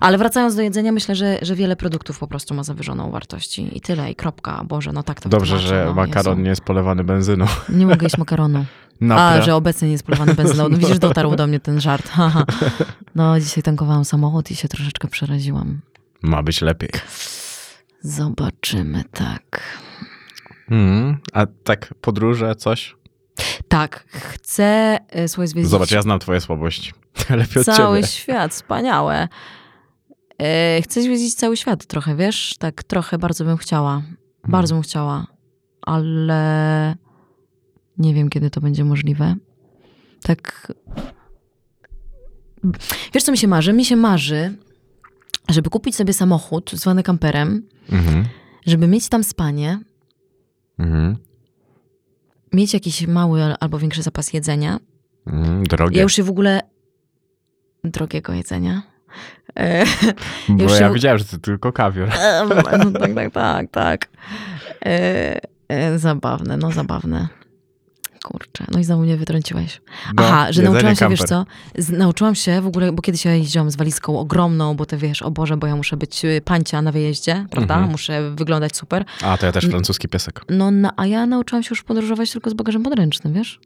Ale wracając do jedzenia, myślę, że, że wiele produktów po prostu ma zawyżoną wartość i tyle, i kropka. Boże, no tak to Dobrze, wytłumaczę, że no, makaron Jezu. nie jest polewany benzyną. Nie mogę jeść makaronu. [LAUGHS] A, Napra- że obecnie nie jest polewany benzyną. No widzisz, dotarł do mnie ten żart. [LAUGHS] No, dzisiaj tankowałam samochód i się troszeczkę przeraziłam. Ma być lepiej. Zobaczymy, tak. Mhm. A tak podróże, coś? Tak, chcę, e, słuchaj, zwiedzić Zobacz, ja znam twoje słabości. [LAUGHS] Lepiej od cały ciebie. świat, wspaniałe. E, chcę zwiedzić cały świat trochę, wiesz? Tak trochę bardzo bym chciała. Bardzo bym chciała, ale nie wiem, kiedy to będzie możliwe. Tak. Wiesz, co mi się marzy? Mi się marzy, żeby kupić sobie samochód zwany kamperem, Mhm. żeby mieć tam spanie, Mhm. mieć jakiś mały albo większy zapas jedzenia. Mhm. Drogie. Ja już się w ogóle drogiego jedzenia. E, Bo ja się- widziałem, że to tylko kawior. Em, no, tak, tak, tak, tak. E, e, zabawne, no zabawne. Kurczę, no i znowu mnie wytrąciłeś. No, Aha, że nauczyłam się, wiesz kamper. co, z, nauczyłam się w ogóle, bo kiedyś ja jeździłam z walizką ogromną, bo ty wiesz, o Boże, bo ja muszę być y, pancia na wyjeździe, prawda? Mhm. Muszę wyglądać super. A, to ja też francuski piesek. No, na, a ja nauczyłam się już podróżować tylko z bagażem podręcznym, wiesz?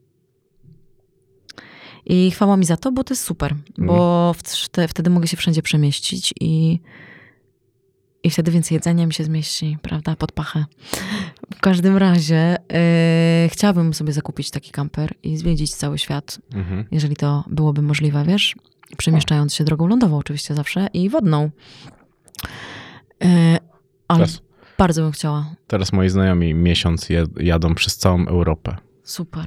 I chwała mi za to, bo to jest super, bo w- te, wtedy mogę się wszędzie przemieścić i, i wtedy więcej jedzenia mi się zmieści, prawda, pod pachę. W każdym razie e, chciałabym sobie zakupić taki kamper i zwiedzić cały świat, Mhm. jeżeli to byłoby możliwe, wiesz? Przemieszczając się drogą lądową oczywiście zawsze i wodną. E, ale Teraz, bardzo bym chciała. teraz moi znajomi miesiąc jadą przez całą Europę. Super.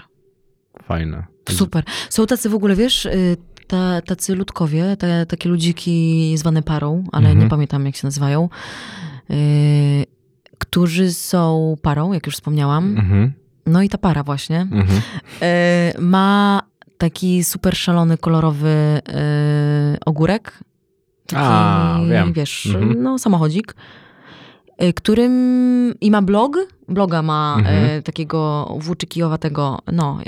Fajne. Super. Są tacy w ogóle, wiesz, y, ta, tacy ludkowie, te, takie ludziki zwane parą, ale Mhm. nie pamiętam jak się nazywają, y, którzy są parą, jak już wspomniałam. Mhm. No i ta para właśnie Mhm. y, ma taki super szalony, kolorowy y, ogórek. Taki, A, wiem. Wiesz, Mhm. no samochodzik. Y, Którym i ma blog, bloga ma Mhm. y, takiego włóczykijowatego, no,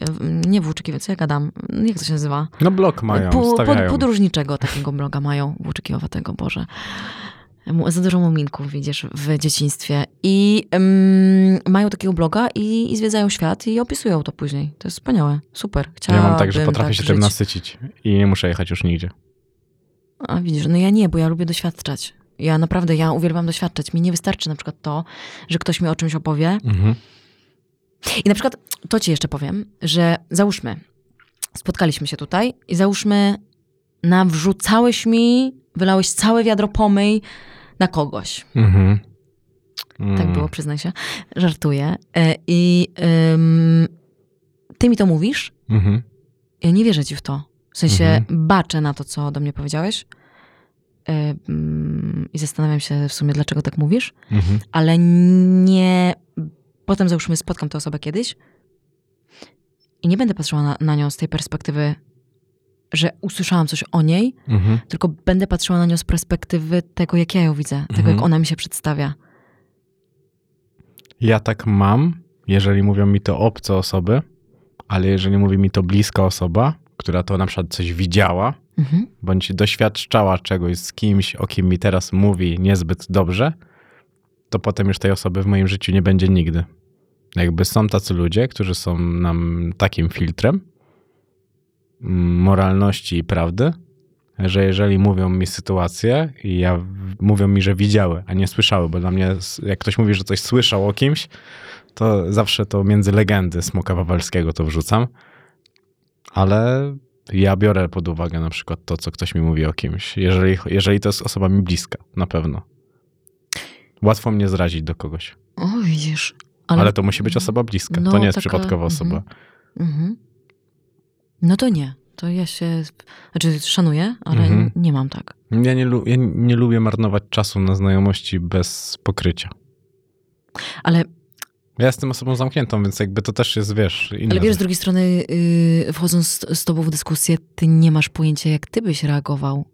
y, nie włóczykiwa, co ja gadam, jak to się nazywa? No blok mają, Po- pod, podróżniczego takiego bloga mają, włóczykijowatego, Boże. Za dużo muminków widzisz w dzieciństwie. I mają takiego bloga i, i zwiedzają świat i opisują to później. To jest wspaniałe. Super. ja Chciałabym mam tak, że potrafię tak się tym żyć. nasycić i nie muszę jechać już nigdzie. A widzisz, no ja nie, bo ja lubię doświadczać. Ja naprawdę, ja uwielbiam doświadczać. Mi nie wystarczy na przykład to, że ktoś mi o czymś opowie. Mhm. I na przykład to ci jeszcze powiem, że załóżmy, spotkaliśmy się tutaj i załóżmy, nawrzucałeś mi, wylałeś całe wiadro pomyj na kogoś. Mhm. Tak Mm. było, przyznaj się. Żartuję. E, I ym, ty mi to mówisz, Mhm. ja nie wierzę ci w to. W sensie Mhm. baczę na to, co do mnie powiedziałeś. E, mm, I zastanawiam się w sumie, dlaczego tak mówisz, Mhm. ale nie. Potem załóżmy, spotkam tę osobę kiedyś i nie będę patrzyła na, na nią z tej perspektywy, że usłyszałam coś o niej, Mhm. tylko będę patrzyła na nią z perspektywy tego, jak ja ją widzę, tego, Mhm. jak ona mi się przedstawia. Ja tak mam, jeżeli mówią mi to obce osoby, ale jeżeli mówi mi to bliska osoba, która to na przykład coś widziała, Mhm. bądź doświadczała czegoś z kimś, o kim mi teraz mówi niezbyt dobrze, to potem już tej osoby w moim życiu nie będzie nigdy. Jakby są tacy ludzie, którzy są nam takim filtrem moralności i prawdy, że jeżeli mówią mi sytuację i ja, mówią mi, że widziały, a nie słyszały, bo dla mnie jak ktoś mówi, że coś słyszał o kimś, to zawsze to między legendy Smoka Wawelskiego to wrzucam, ale ja biorę pod uwagę na przykład to, co ktoś mi mówi o kimś, jeżeli, jeżeli to jest osoba mi bliska, na pewno. Łatwo mnie zrazić do kogoś, O, widzisz. ale, to musi być osoba bliska, No, to nie jest taka- przypadkowa mhm. osoba. Mhm. No to nie. To ja się, znaczy szanuję, ale Mhm. nie mam tak. Ja nie, ja nie lubię marnować czasu na znajomości bez pokrycia. Ale, Ja jestem osobą zamkniętą, więc jakby to też jest, wiesz, inne. ale wiesz, z drugiej strony, yy, wchodząc z, z tobą w dyskusję, ty nie masz pojęcia, jak ty byś reagował,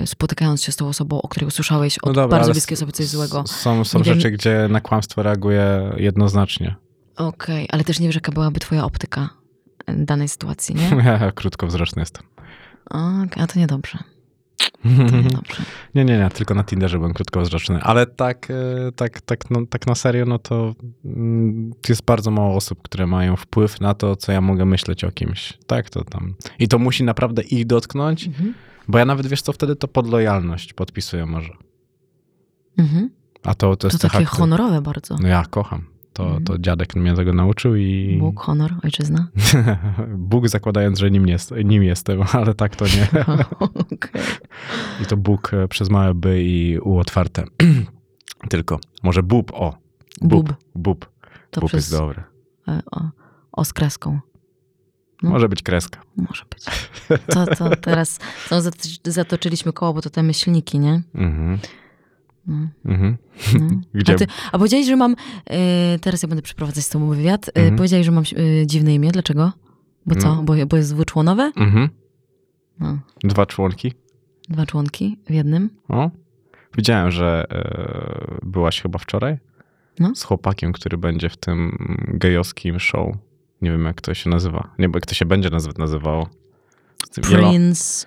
yy, spotykając się z tą osobą, o której usłyszałeś od bardzo No ale bliskiej s- osoby coś złego. Są, są Nie wiem- rzeczy, gdzie na kłamstwo reaguję jednoznacznie. Okej, ale też nie wiesz, jaka byłaby twoja optyka yy, danej sytuacji, nie? [LAUGHS] Ja krótkowzroczny jestem. Okej, a to niedobrze. To. [LAUGHS] Nie, nie, nie, tylko na Tinderze byłem krótkowzroczny, ale tak, e, tak, tak, no, tak na serio, no to mm, jest bardzo mało osób, które mają wpływ na to, co ja mogę myśleć o kimś. Tak, to tam. I to musi naprawdę ich dotknąć, Mhm. bo ja nawet, wiesz co, wtedy to pod lojalność podpisuję może. Mhm. A to, to To jest takie cecha, który- honorowe bardzo. No ja kocham. To, Mhm. to dziadek mnie tego nauczył i Bóg, honor, ojczyzna. [LAUGHS] Bóg zakładając, że nim, jest, nim jestem, [LAUGHS] ale tak to nie. [LAUGHS] Okej. I to Bóg e, przez małe by i u otwarte. [CLEARS THROAT] Tylko. Może bób, o. Bób. Bób. To Bób przez jest dobry. e, o, o z kreską. No. Może być kreska. Może być. To, to teraz no, zat- zatoczyliśmy koło, bo to te myślniki, nie? Mhm. No, Mhm. no. [LAUGHS] Gdzie? A, ty, a powiedziałeś, że mam. e, teraz ja będę przeprowadzać z tobą wywiad. E, Mhm. Powiedziałeś, że mam e, dziwne imię. Dlaczego? Bo co? No. Bo, bo jest dwuczłonowe? Mhm. No, Dwa członki. dwa członki w jednym. O. Widziałem, że e, byłaś chyba wczoraj No. z chłopakiem, który będzie w tym gejowskim show. Nie wiem, jak to się nazywa. Nie, bo jak to się będzie nazywało. Prince...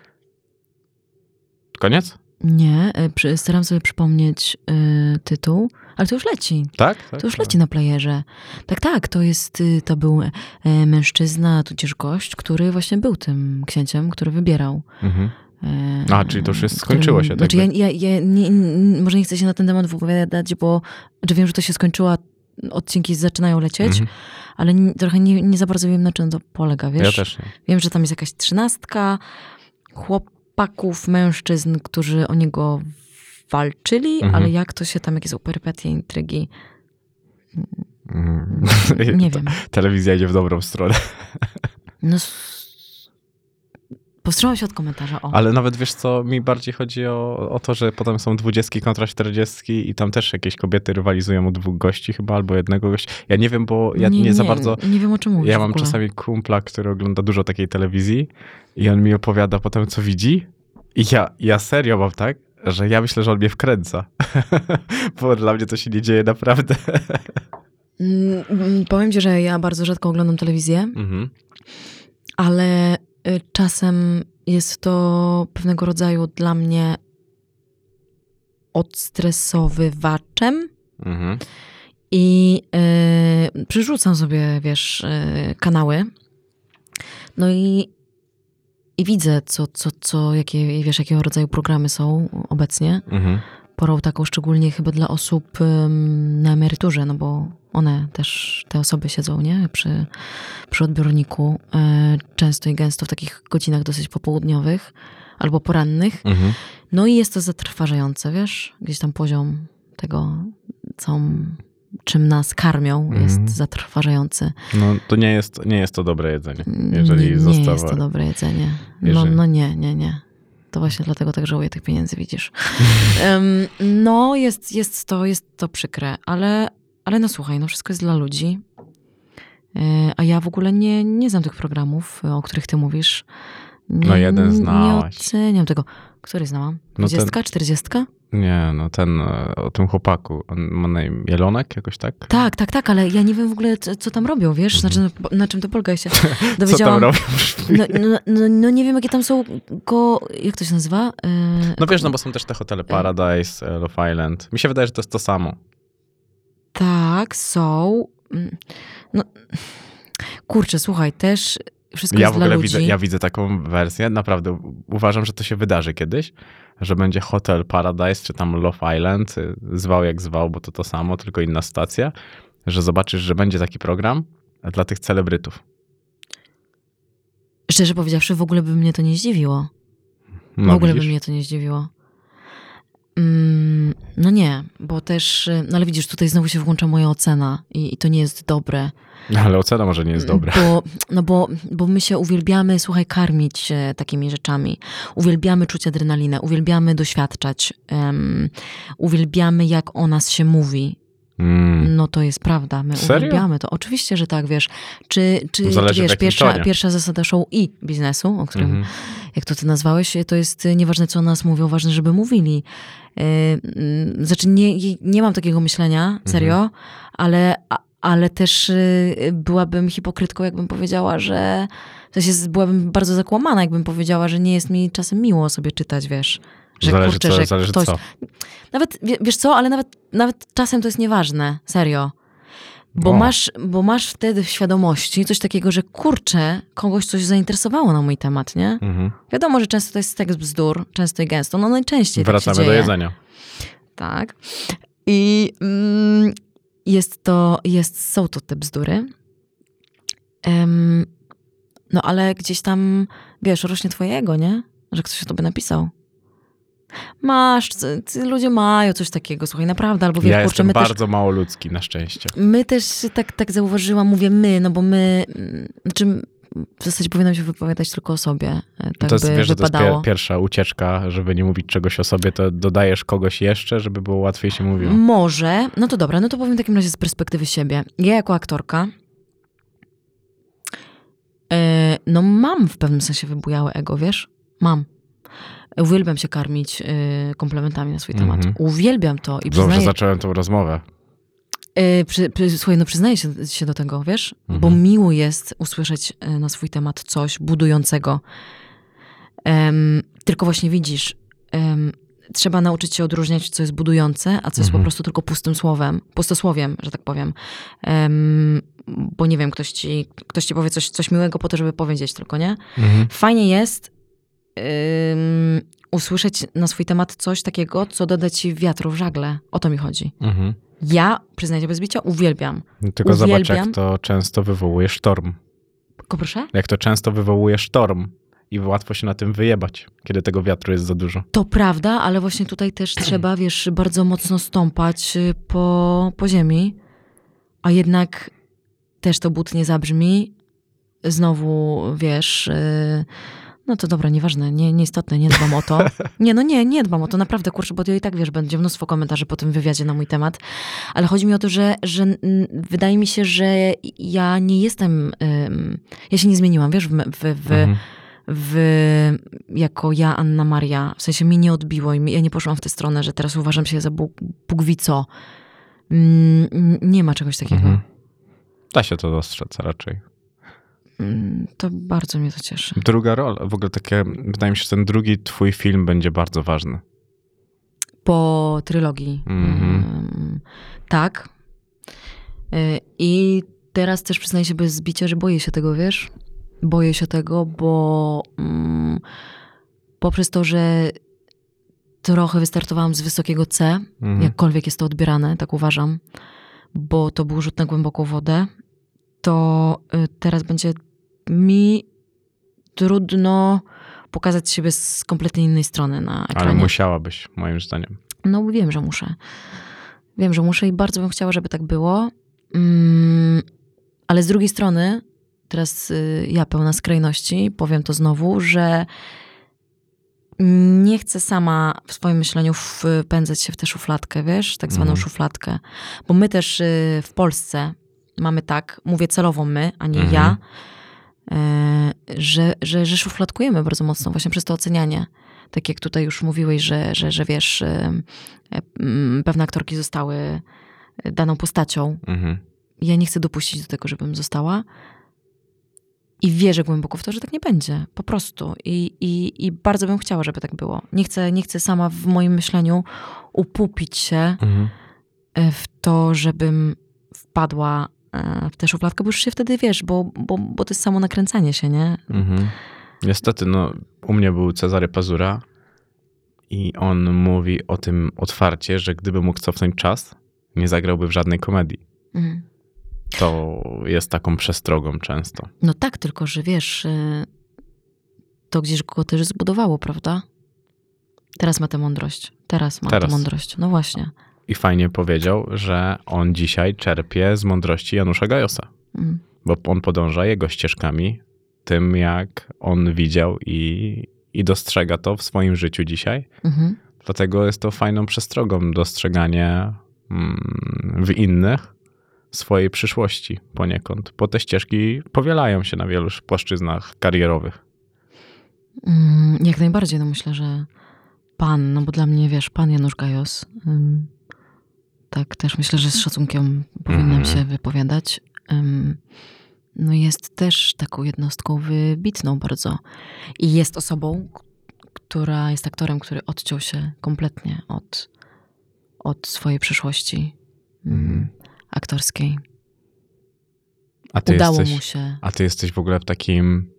Koniec? Nie, e, staram sobie przypomnieć e, tytuł, ale to już leci. Tak? tak To już tak. leci na playerze. Tak, tak, to jest, y, to był e, mężczyzna, tudzież gość, który właśnie był tym księciem, który wybierał. Mhm. A, czyli to już jest- skończyło się, tak Znaczy ja, ja, ja nie, może nie chcę się na ten temat wypowiadać, bo że wiem, że to się skończyło, odcinki zaczynają lecieć, Mhm. ale nie, trochę nie, nie za bardzo wiem, na czym to polega, wiesz? Ja też nie. Wiem, że tam jest jakaś trzynastka chłopaków, mężczyzn, którzy o niego walczyli, Mhm. ale jak to się tam, jakie są perypetie, intrygi, Mhm. nie [LAUGHS] wiem. Telewizja idzie w dobrą stronę. No, powstrzymam się od komentarza, o. Ale nawet wiesz co, mi bardziej chodzi o, o to, że potem są dwudziestki kontra czterdziestki i tam też jakieś kobiety rywalizują o dwóch gości chyba, albo jednego gościa. Ja nie wiem, bo ja nie, za bardzo... Nie wiem, o czym mówisz Ja mam czasami kumpla, który ogląda dużo takiej telewizji i on mi opowiada potem, co widzi i ja, ja serio mam tak, że ja myślę, że on mnie wkręca. [LAUGHS] bo dla mnie to się nie dzieje naprawdę. Mm, mm, Powiem ci, że ja bardzo rzadko oglądam telewizję, mhm. ale czasem jest to pewnego rodzaju dla mnie odstresowywaczem Mhm. i y, przyrzucam sobie, wiesz, y, kanały. No i, i widzę, co, co, co, jakie, wiesz, jakiego rodzaju programy są obecnie. Mhm. Porą taką szczególnie chyba dla osób na emeryturze, no bo one też, te osoby siedzą, nie? Przy, przy odbiorniku e, często i gęsto w takich godzinach dosyć popołudniowych albo porannych. Mhm. No i jest to zatrważające, wiesz? Gdzieś tam poziom tego, co, czym nas karmią Mhm. jest zatrważający. No to nie jest, nie jest to dobre jedzenie. Jeżeli nie, nie jest to dobre jedzenie. No, Jeżeli- no nie, nie, nie. To właśnie dlatego tak żałuję tych pieniędzy, widzisz. [LAUGHS] Em, no, jest, jest, to, jest to przykre, ale, ale no słuchaj, no wszystko jest dla ludzi. E, A ja w ogóle nie, nie znam tych programów, o których ty mówisz. Nie, No jeden Nie znałaś. oceniam tego. Który znałam? No ten- 20, 40? Nie, no ten, e, o tym chłopaku, on ma na imię Jelonek jakoś tak? Tak, tak, tak, ale ja nie wiem w ogóle, co, co tam robią, wiesz? Znaczy, na, na czym to polega? Ja się Mhm. [LAUGHS] Co tam dowiedziałam. robią? No, no, no, no nie wiem, jakie tam są go... Jak to się nazywa? E, No wiesz, no bo są też te hotele Paradise, e, Love Island. Mi się wydaje, że to jest to samo. Tak, są. Mm, No, kurczę, słuchaj, też wszystko Ja w ogóle widzę, ja widzę taką wersję, naprawdę uważam, że to się wydarzy kiedyś, że będzie Hotel Paradise, czy tam Love Island, y, zwał jak zwał, bo to to samo, tylko inna stacja, że zobaczysz, że będzie taki program dla tych celebrytów. Szczerze powiedziawszy, w ogóle by mnie to nie zdziwiło. No, w ogóle widzisz? by mnie to nie zdziwiło. Mm, no nie, bo też, y, no ale widzisz, tutaj znowu się włącza moja ocena i, i to nie jest dobre. No, Ale ocena może nie jest dobra. Bo, no bo, bo my się uwielbiamy, słuchaj, karmić e, takimi rzeczami. Uwielbiamy czuć adrenalinę, uwielbiamy doświadczać, em, uwielbiamy jak o nas się mówi. Mm. No to jest prawda, my Serio? uwielbiamy to. Oczywiście, że tak, wiesz. Czy, czy, Zależy wiesz, pierwsza, tonie. pierwsza zasada show i biznesu, o którym, Mhm. jak to ty nazwałeś, to jest y, nieważne, co o nas mówią, ważne, żeby mówili. Yy, mm, Znaczy, nie, nie mam takiego myślenia, Mhm. serio, ale, a- ale też y, byłabym hipokrytką, jakbym powiedziała, że w sensie byłabym bardzo zakłamana, jakbym powiedziała, że nie jest mi czasem miło sobie czytać, wiesz. Że Zależy kurczę, co, że zależy ktoś, co. nawet, wie- wiesz co, ale nawet, nawet czasem to jest nieważne, serio. Bo O. masz, bo masz wtedy w świadomości coś takiego, że kurczę, kogoś coś zainteresowało na mój temat, nie? Mhm. Wiadomo, że często to jest tekst bzdur, często i gęsto, no najczęściej Wracamy tak do jedzenia. Tak. I mm, jest to, jest, są to te bzdury. Em, no ale gdzieś tam, wiesz, rośnie twoje ego, nie? Że ktoś o tobie napisał. Masz, ludzie mają coś takiego, słuchaj, naprawdę, albo wiesz, ja kurczę, jestem my też, bardzo mało ludzki, na szczęście. my też tak, tak zauważyłam, mówię my, no bo my, mm, znaczy w zasadzie powinnam się wypowiadać tylko o sobie, e, tak to jest, by wiesz, że to jest wypadało. pier- pierwsza ucieczka, żeby nie mówić czegoś o sobie, to dodajesz kogoś jeszcze, żeby było łatwiej się mówiło. Może. No to dobra, no to powiem w takim razie z perspektywy siebie. Ja jako aktorka, e, no mam w pewnym sensie wybujałe ego, wiesz? Mam. Uwielbiam się karmić e, komplementami na swój temat. Mhm. Uwielbiam to i Dobrze przyznaję, zacząłem tą rozmowę. E, przy, przy, słuchaj, no przyznaję się, się do tego, wiesz? Bo Mhm. miło jest usłyszeć e, na swój temat coś budującego. Tylko właśnie widzisz, trzeba nauczyć się odróżniać, co jest budujące, a co jest po Mhm. prostu tylko pustym słowem, pustosłowiem, że tak powiem. Em, bo nie wiem, ktoś ci, ktoś ci powie coś, coś miłego po to, żeby powiedzieć tylko, nie? Mhm. Fajnie jest usłyszeć na swój temat coś takiego, co doda ci wiatru w żagle. O to mi chodzi. Mhm. Ja, przyznaję bez bicia, uwielbiam. Tylko zobacz, Uwielbiam. jak to często wywołuje sztorm. Tylko proszę? Jak to często wywołuje sztorm i łatwo się na tym wyjebać, kiedy tego wiatru jest za dużo. To prawda, ale właśnie tutaj też [CLEARS THROAT] trzeba, wiesz, bardzo mocno stąpać y, po, po ziemi, a jednak też to but nie zabrzmi. Znowu, wiesz, y, no to dobra, nieważne, nie, nieistotne, nie dbam o to. Nie, no nie, nie dbam o to, naprawdę, kurczę, bo i tak, wiesz, będzie mnóstwo komentarzy po tym wywiadzie na mój temat, ale chodzi mi o to, że, że wydaje mi się, że ja nie jestem, ym, ja się nie zmieniłam, wiesz, w, w, w, Mhm. w, jako ja, Anna Maria. W sensie mnie nie odbiło i mi- ja nie poszłam w tę stronę, że teraz uważam się za Bóg, Bóg wie co. Mm, Nie ma czegoś takiego. Mhm. Da się to dostrzec raczej. To bardzo mnie to cieszy. Druga rola, w ogóle takie, wydaje mi się, że ten drugi twój film będzie bardzo ważny. Po trylogii. Mm, Tak. Y, I teraz też przyznaję się bez zbicia, że boję się tego, wiesz? Boję się tego, bo mm, poprzez to, że trochę wystartowałam z wysokiego C, Mhm. jakkolwiek jest to odbierane, tak uważam, bo to był rzut na głęboką wodę, to y, teraz będzie mi trudno pokazać siebie z kompletnie innej strony na Ale ekranie. musiałabyś, moim zdaniem. No wiem, że muszę. Wiem, że muszę i bardzo bym chciała, żeby tak było. Mm, ale z drugiej strony, teraz y, ja pełna skrajności, powiem to znowu, że nie chcę sama w swoim myśleniu wpędzać się w tę szufladkę, wiesz, tak zwaną Mhm. szufladkę. Bo my też y, w Polsce mamy tak, mówię celowo my, a nie Mhm. ja, y, że, że, że szufladkujemy bardzo mocno właśnie przez to ocenianie. Tak jak tutaj już mówiłeś, że, że, że wiesz, y, mm, pewne aktorki zostały daną postacią. Mhm. Ja nie chcę dopuścić do tego, żebym została. I wierzę głęboko w to, że tak nie będzie. Po prostu. I, i, i bardzo bym chciała, żeby tak było. Nie chcę, nie chcę sama w moim myśleniu upupić się Mhm. e, w to, żebym wpadła e, w tę szufladkę, bo już się wtedy wiesz, bo, bo, bo to jest samo nakręcanie się, nie? Mhm. Niestety, no, u mnie był Cezary Pazura i on mówi o tym otwarcie, że gdyby mógł cofnąć czas, nie zagrałby w żadnej komedii. Mhm. To jest taką przestrogą często. No tak, tylko że wiesz, e, to gdzieś go też zbudowało, prawda? Teraz ma tę mądrość. Teraz ma Teraz. tę mądrość. No właśnie. I fajnie powiedział, że on dzisiaj czerpie z mądrości Janusza Gajosa, Mhm. bo on podąża jego ścieżkami, tym jak on widział i, i dostrzega to w swoim życiu dzisiaj. Mhm. Dlatego jest to fajną przestrogą dostrzeganie mm, w innych swojej przyszłości poniekąd, bo te ścieżki powielają się na wielu płaszczyznach karierowych. Mm, Jak najbardziej, no myślę, że pan, no bo dla mnie, wiesz, pan Janusz Gajos, tak też myślę, że z szacunkiem powinnam Mhm. się wypowiadać, no jest też taką jednostką wybitną bardzo i jest osobą, która jest aktorem, który odciął się kompletnie od, od swojej przyszłości ym, Mhm. aktorskiej. A ty, Udało jesteś, mu się. a ty jesteś w ogóle w takim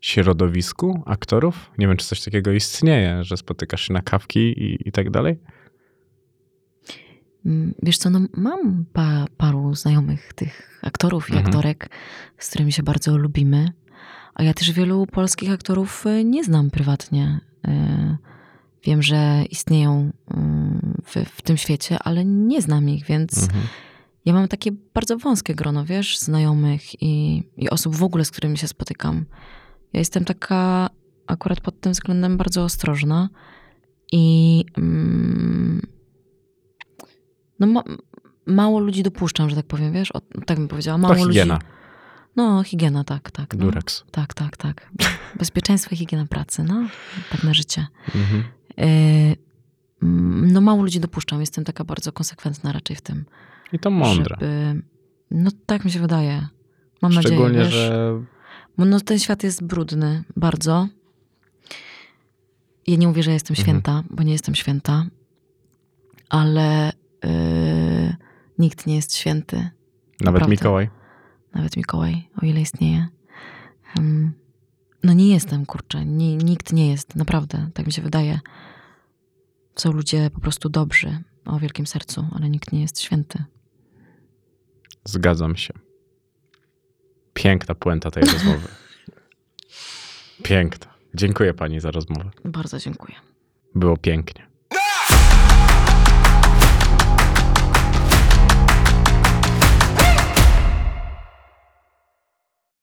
środowisku aktorów? Nie wiem, czy coś takiego istnieje, że spotykasz się na kawki i, i tak dalej? Mm, Wiesz co, no mam pa, paru znajomych tych aktorów i Mhm. aktorek, z którymi się bardzo lubimy, a ja też wielu polskich aktorów y, nie znam prywatnie. Y, Wiem, że istnieją y, w, w tym świecie, ale nie znam ich, więc Mhm. ja mam takie bardzo wąskie grono, wiesz, znajomych i, i osób w ogóle, z którymi się spotykam. Ja jestem taka akurat pod tym względem bardzo ostrożna i mm, no ma, mało ludzi dopuszczam, że tak powiem, wiesz, o, tak bym powiedziała, mało To higiena, ludzi. No, higiena, tak, tak. No. durex. Tak, tak, tak. [LAUGHS] Bezpieczeństwo i higiena pracy, no, tak na życie. Mhm. E, mm, no mało ludzi dopuszczam. Jestem taka bardzo konsekwentna raczej w tym. I to mądre. Żeby... No tak mi się wydaje. Mam Szczególnie, nadzieję, wiesz, że no, ten świat jest brudny bardzo. Ja nie mówię, że jestem Mhm. święta, bo nie jestem święta, ale nikt nie jest święty. nawet naprawdę. Mikołaj. Nawet Mikołaj, o ile istnieje. No nie jestem, kurczę. Nie, nikt nie jest, naprawdę. Tak mi się wydaje. Są ludzie po prostu dobrzy, o wielkim sercu, ale nikt nie jest święty. Zgadzam się. Piękna puenta tej rozmowy. [LAUGHS] Piękna. Dziękuję pani za rozmowę. Bardzo dziękuję. Było pięknie.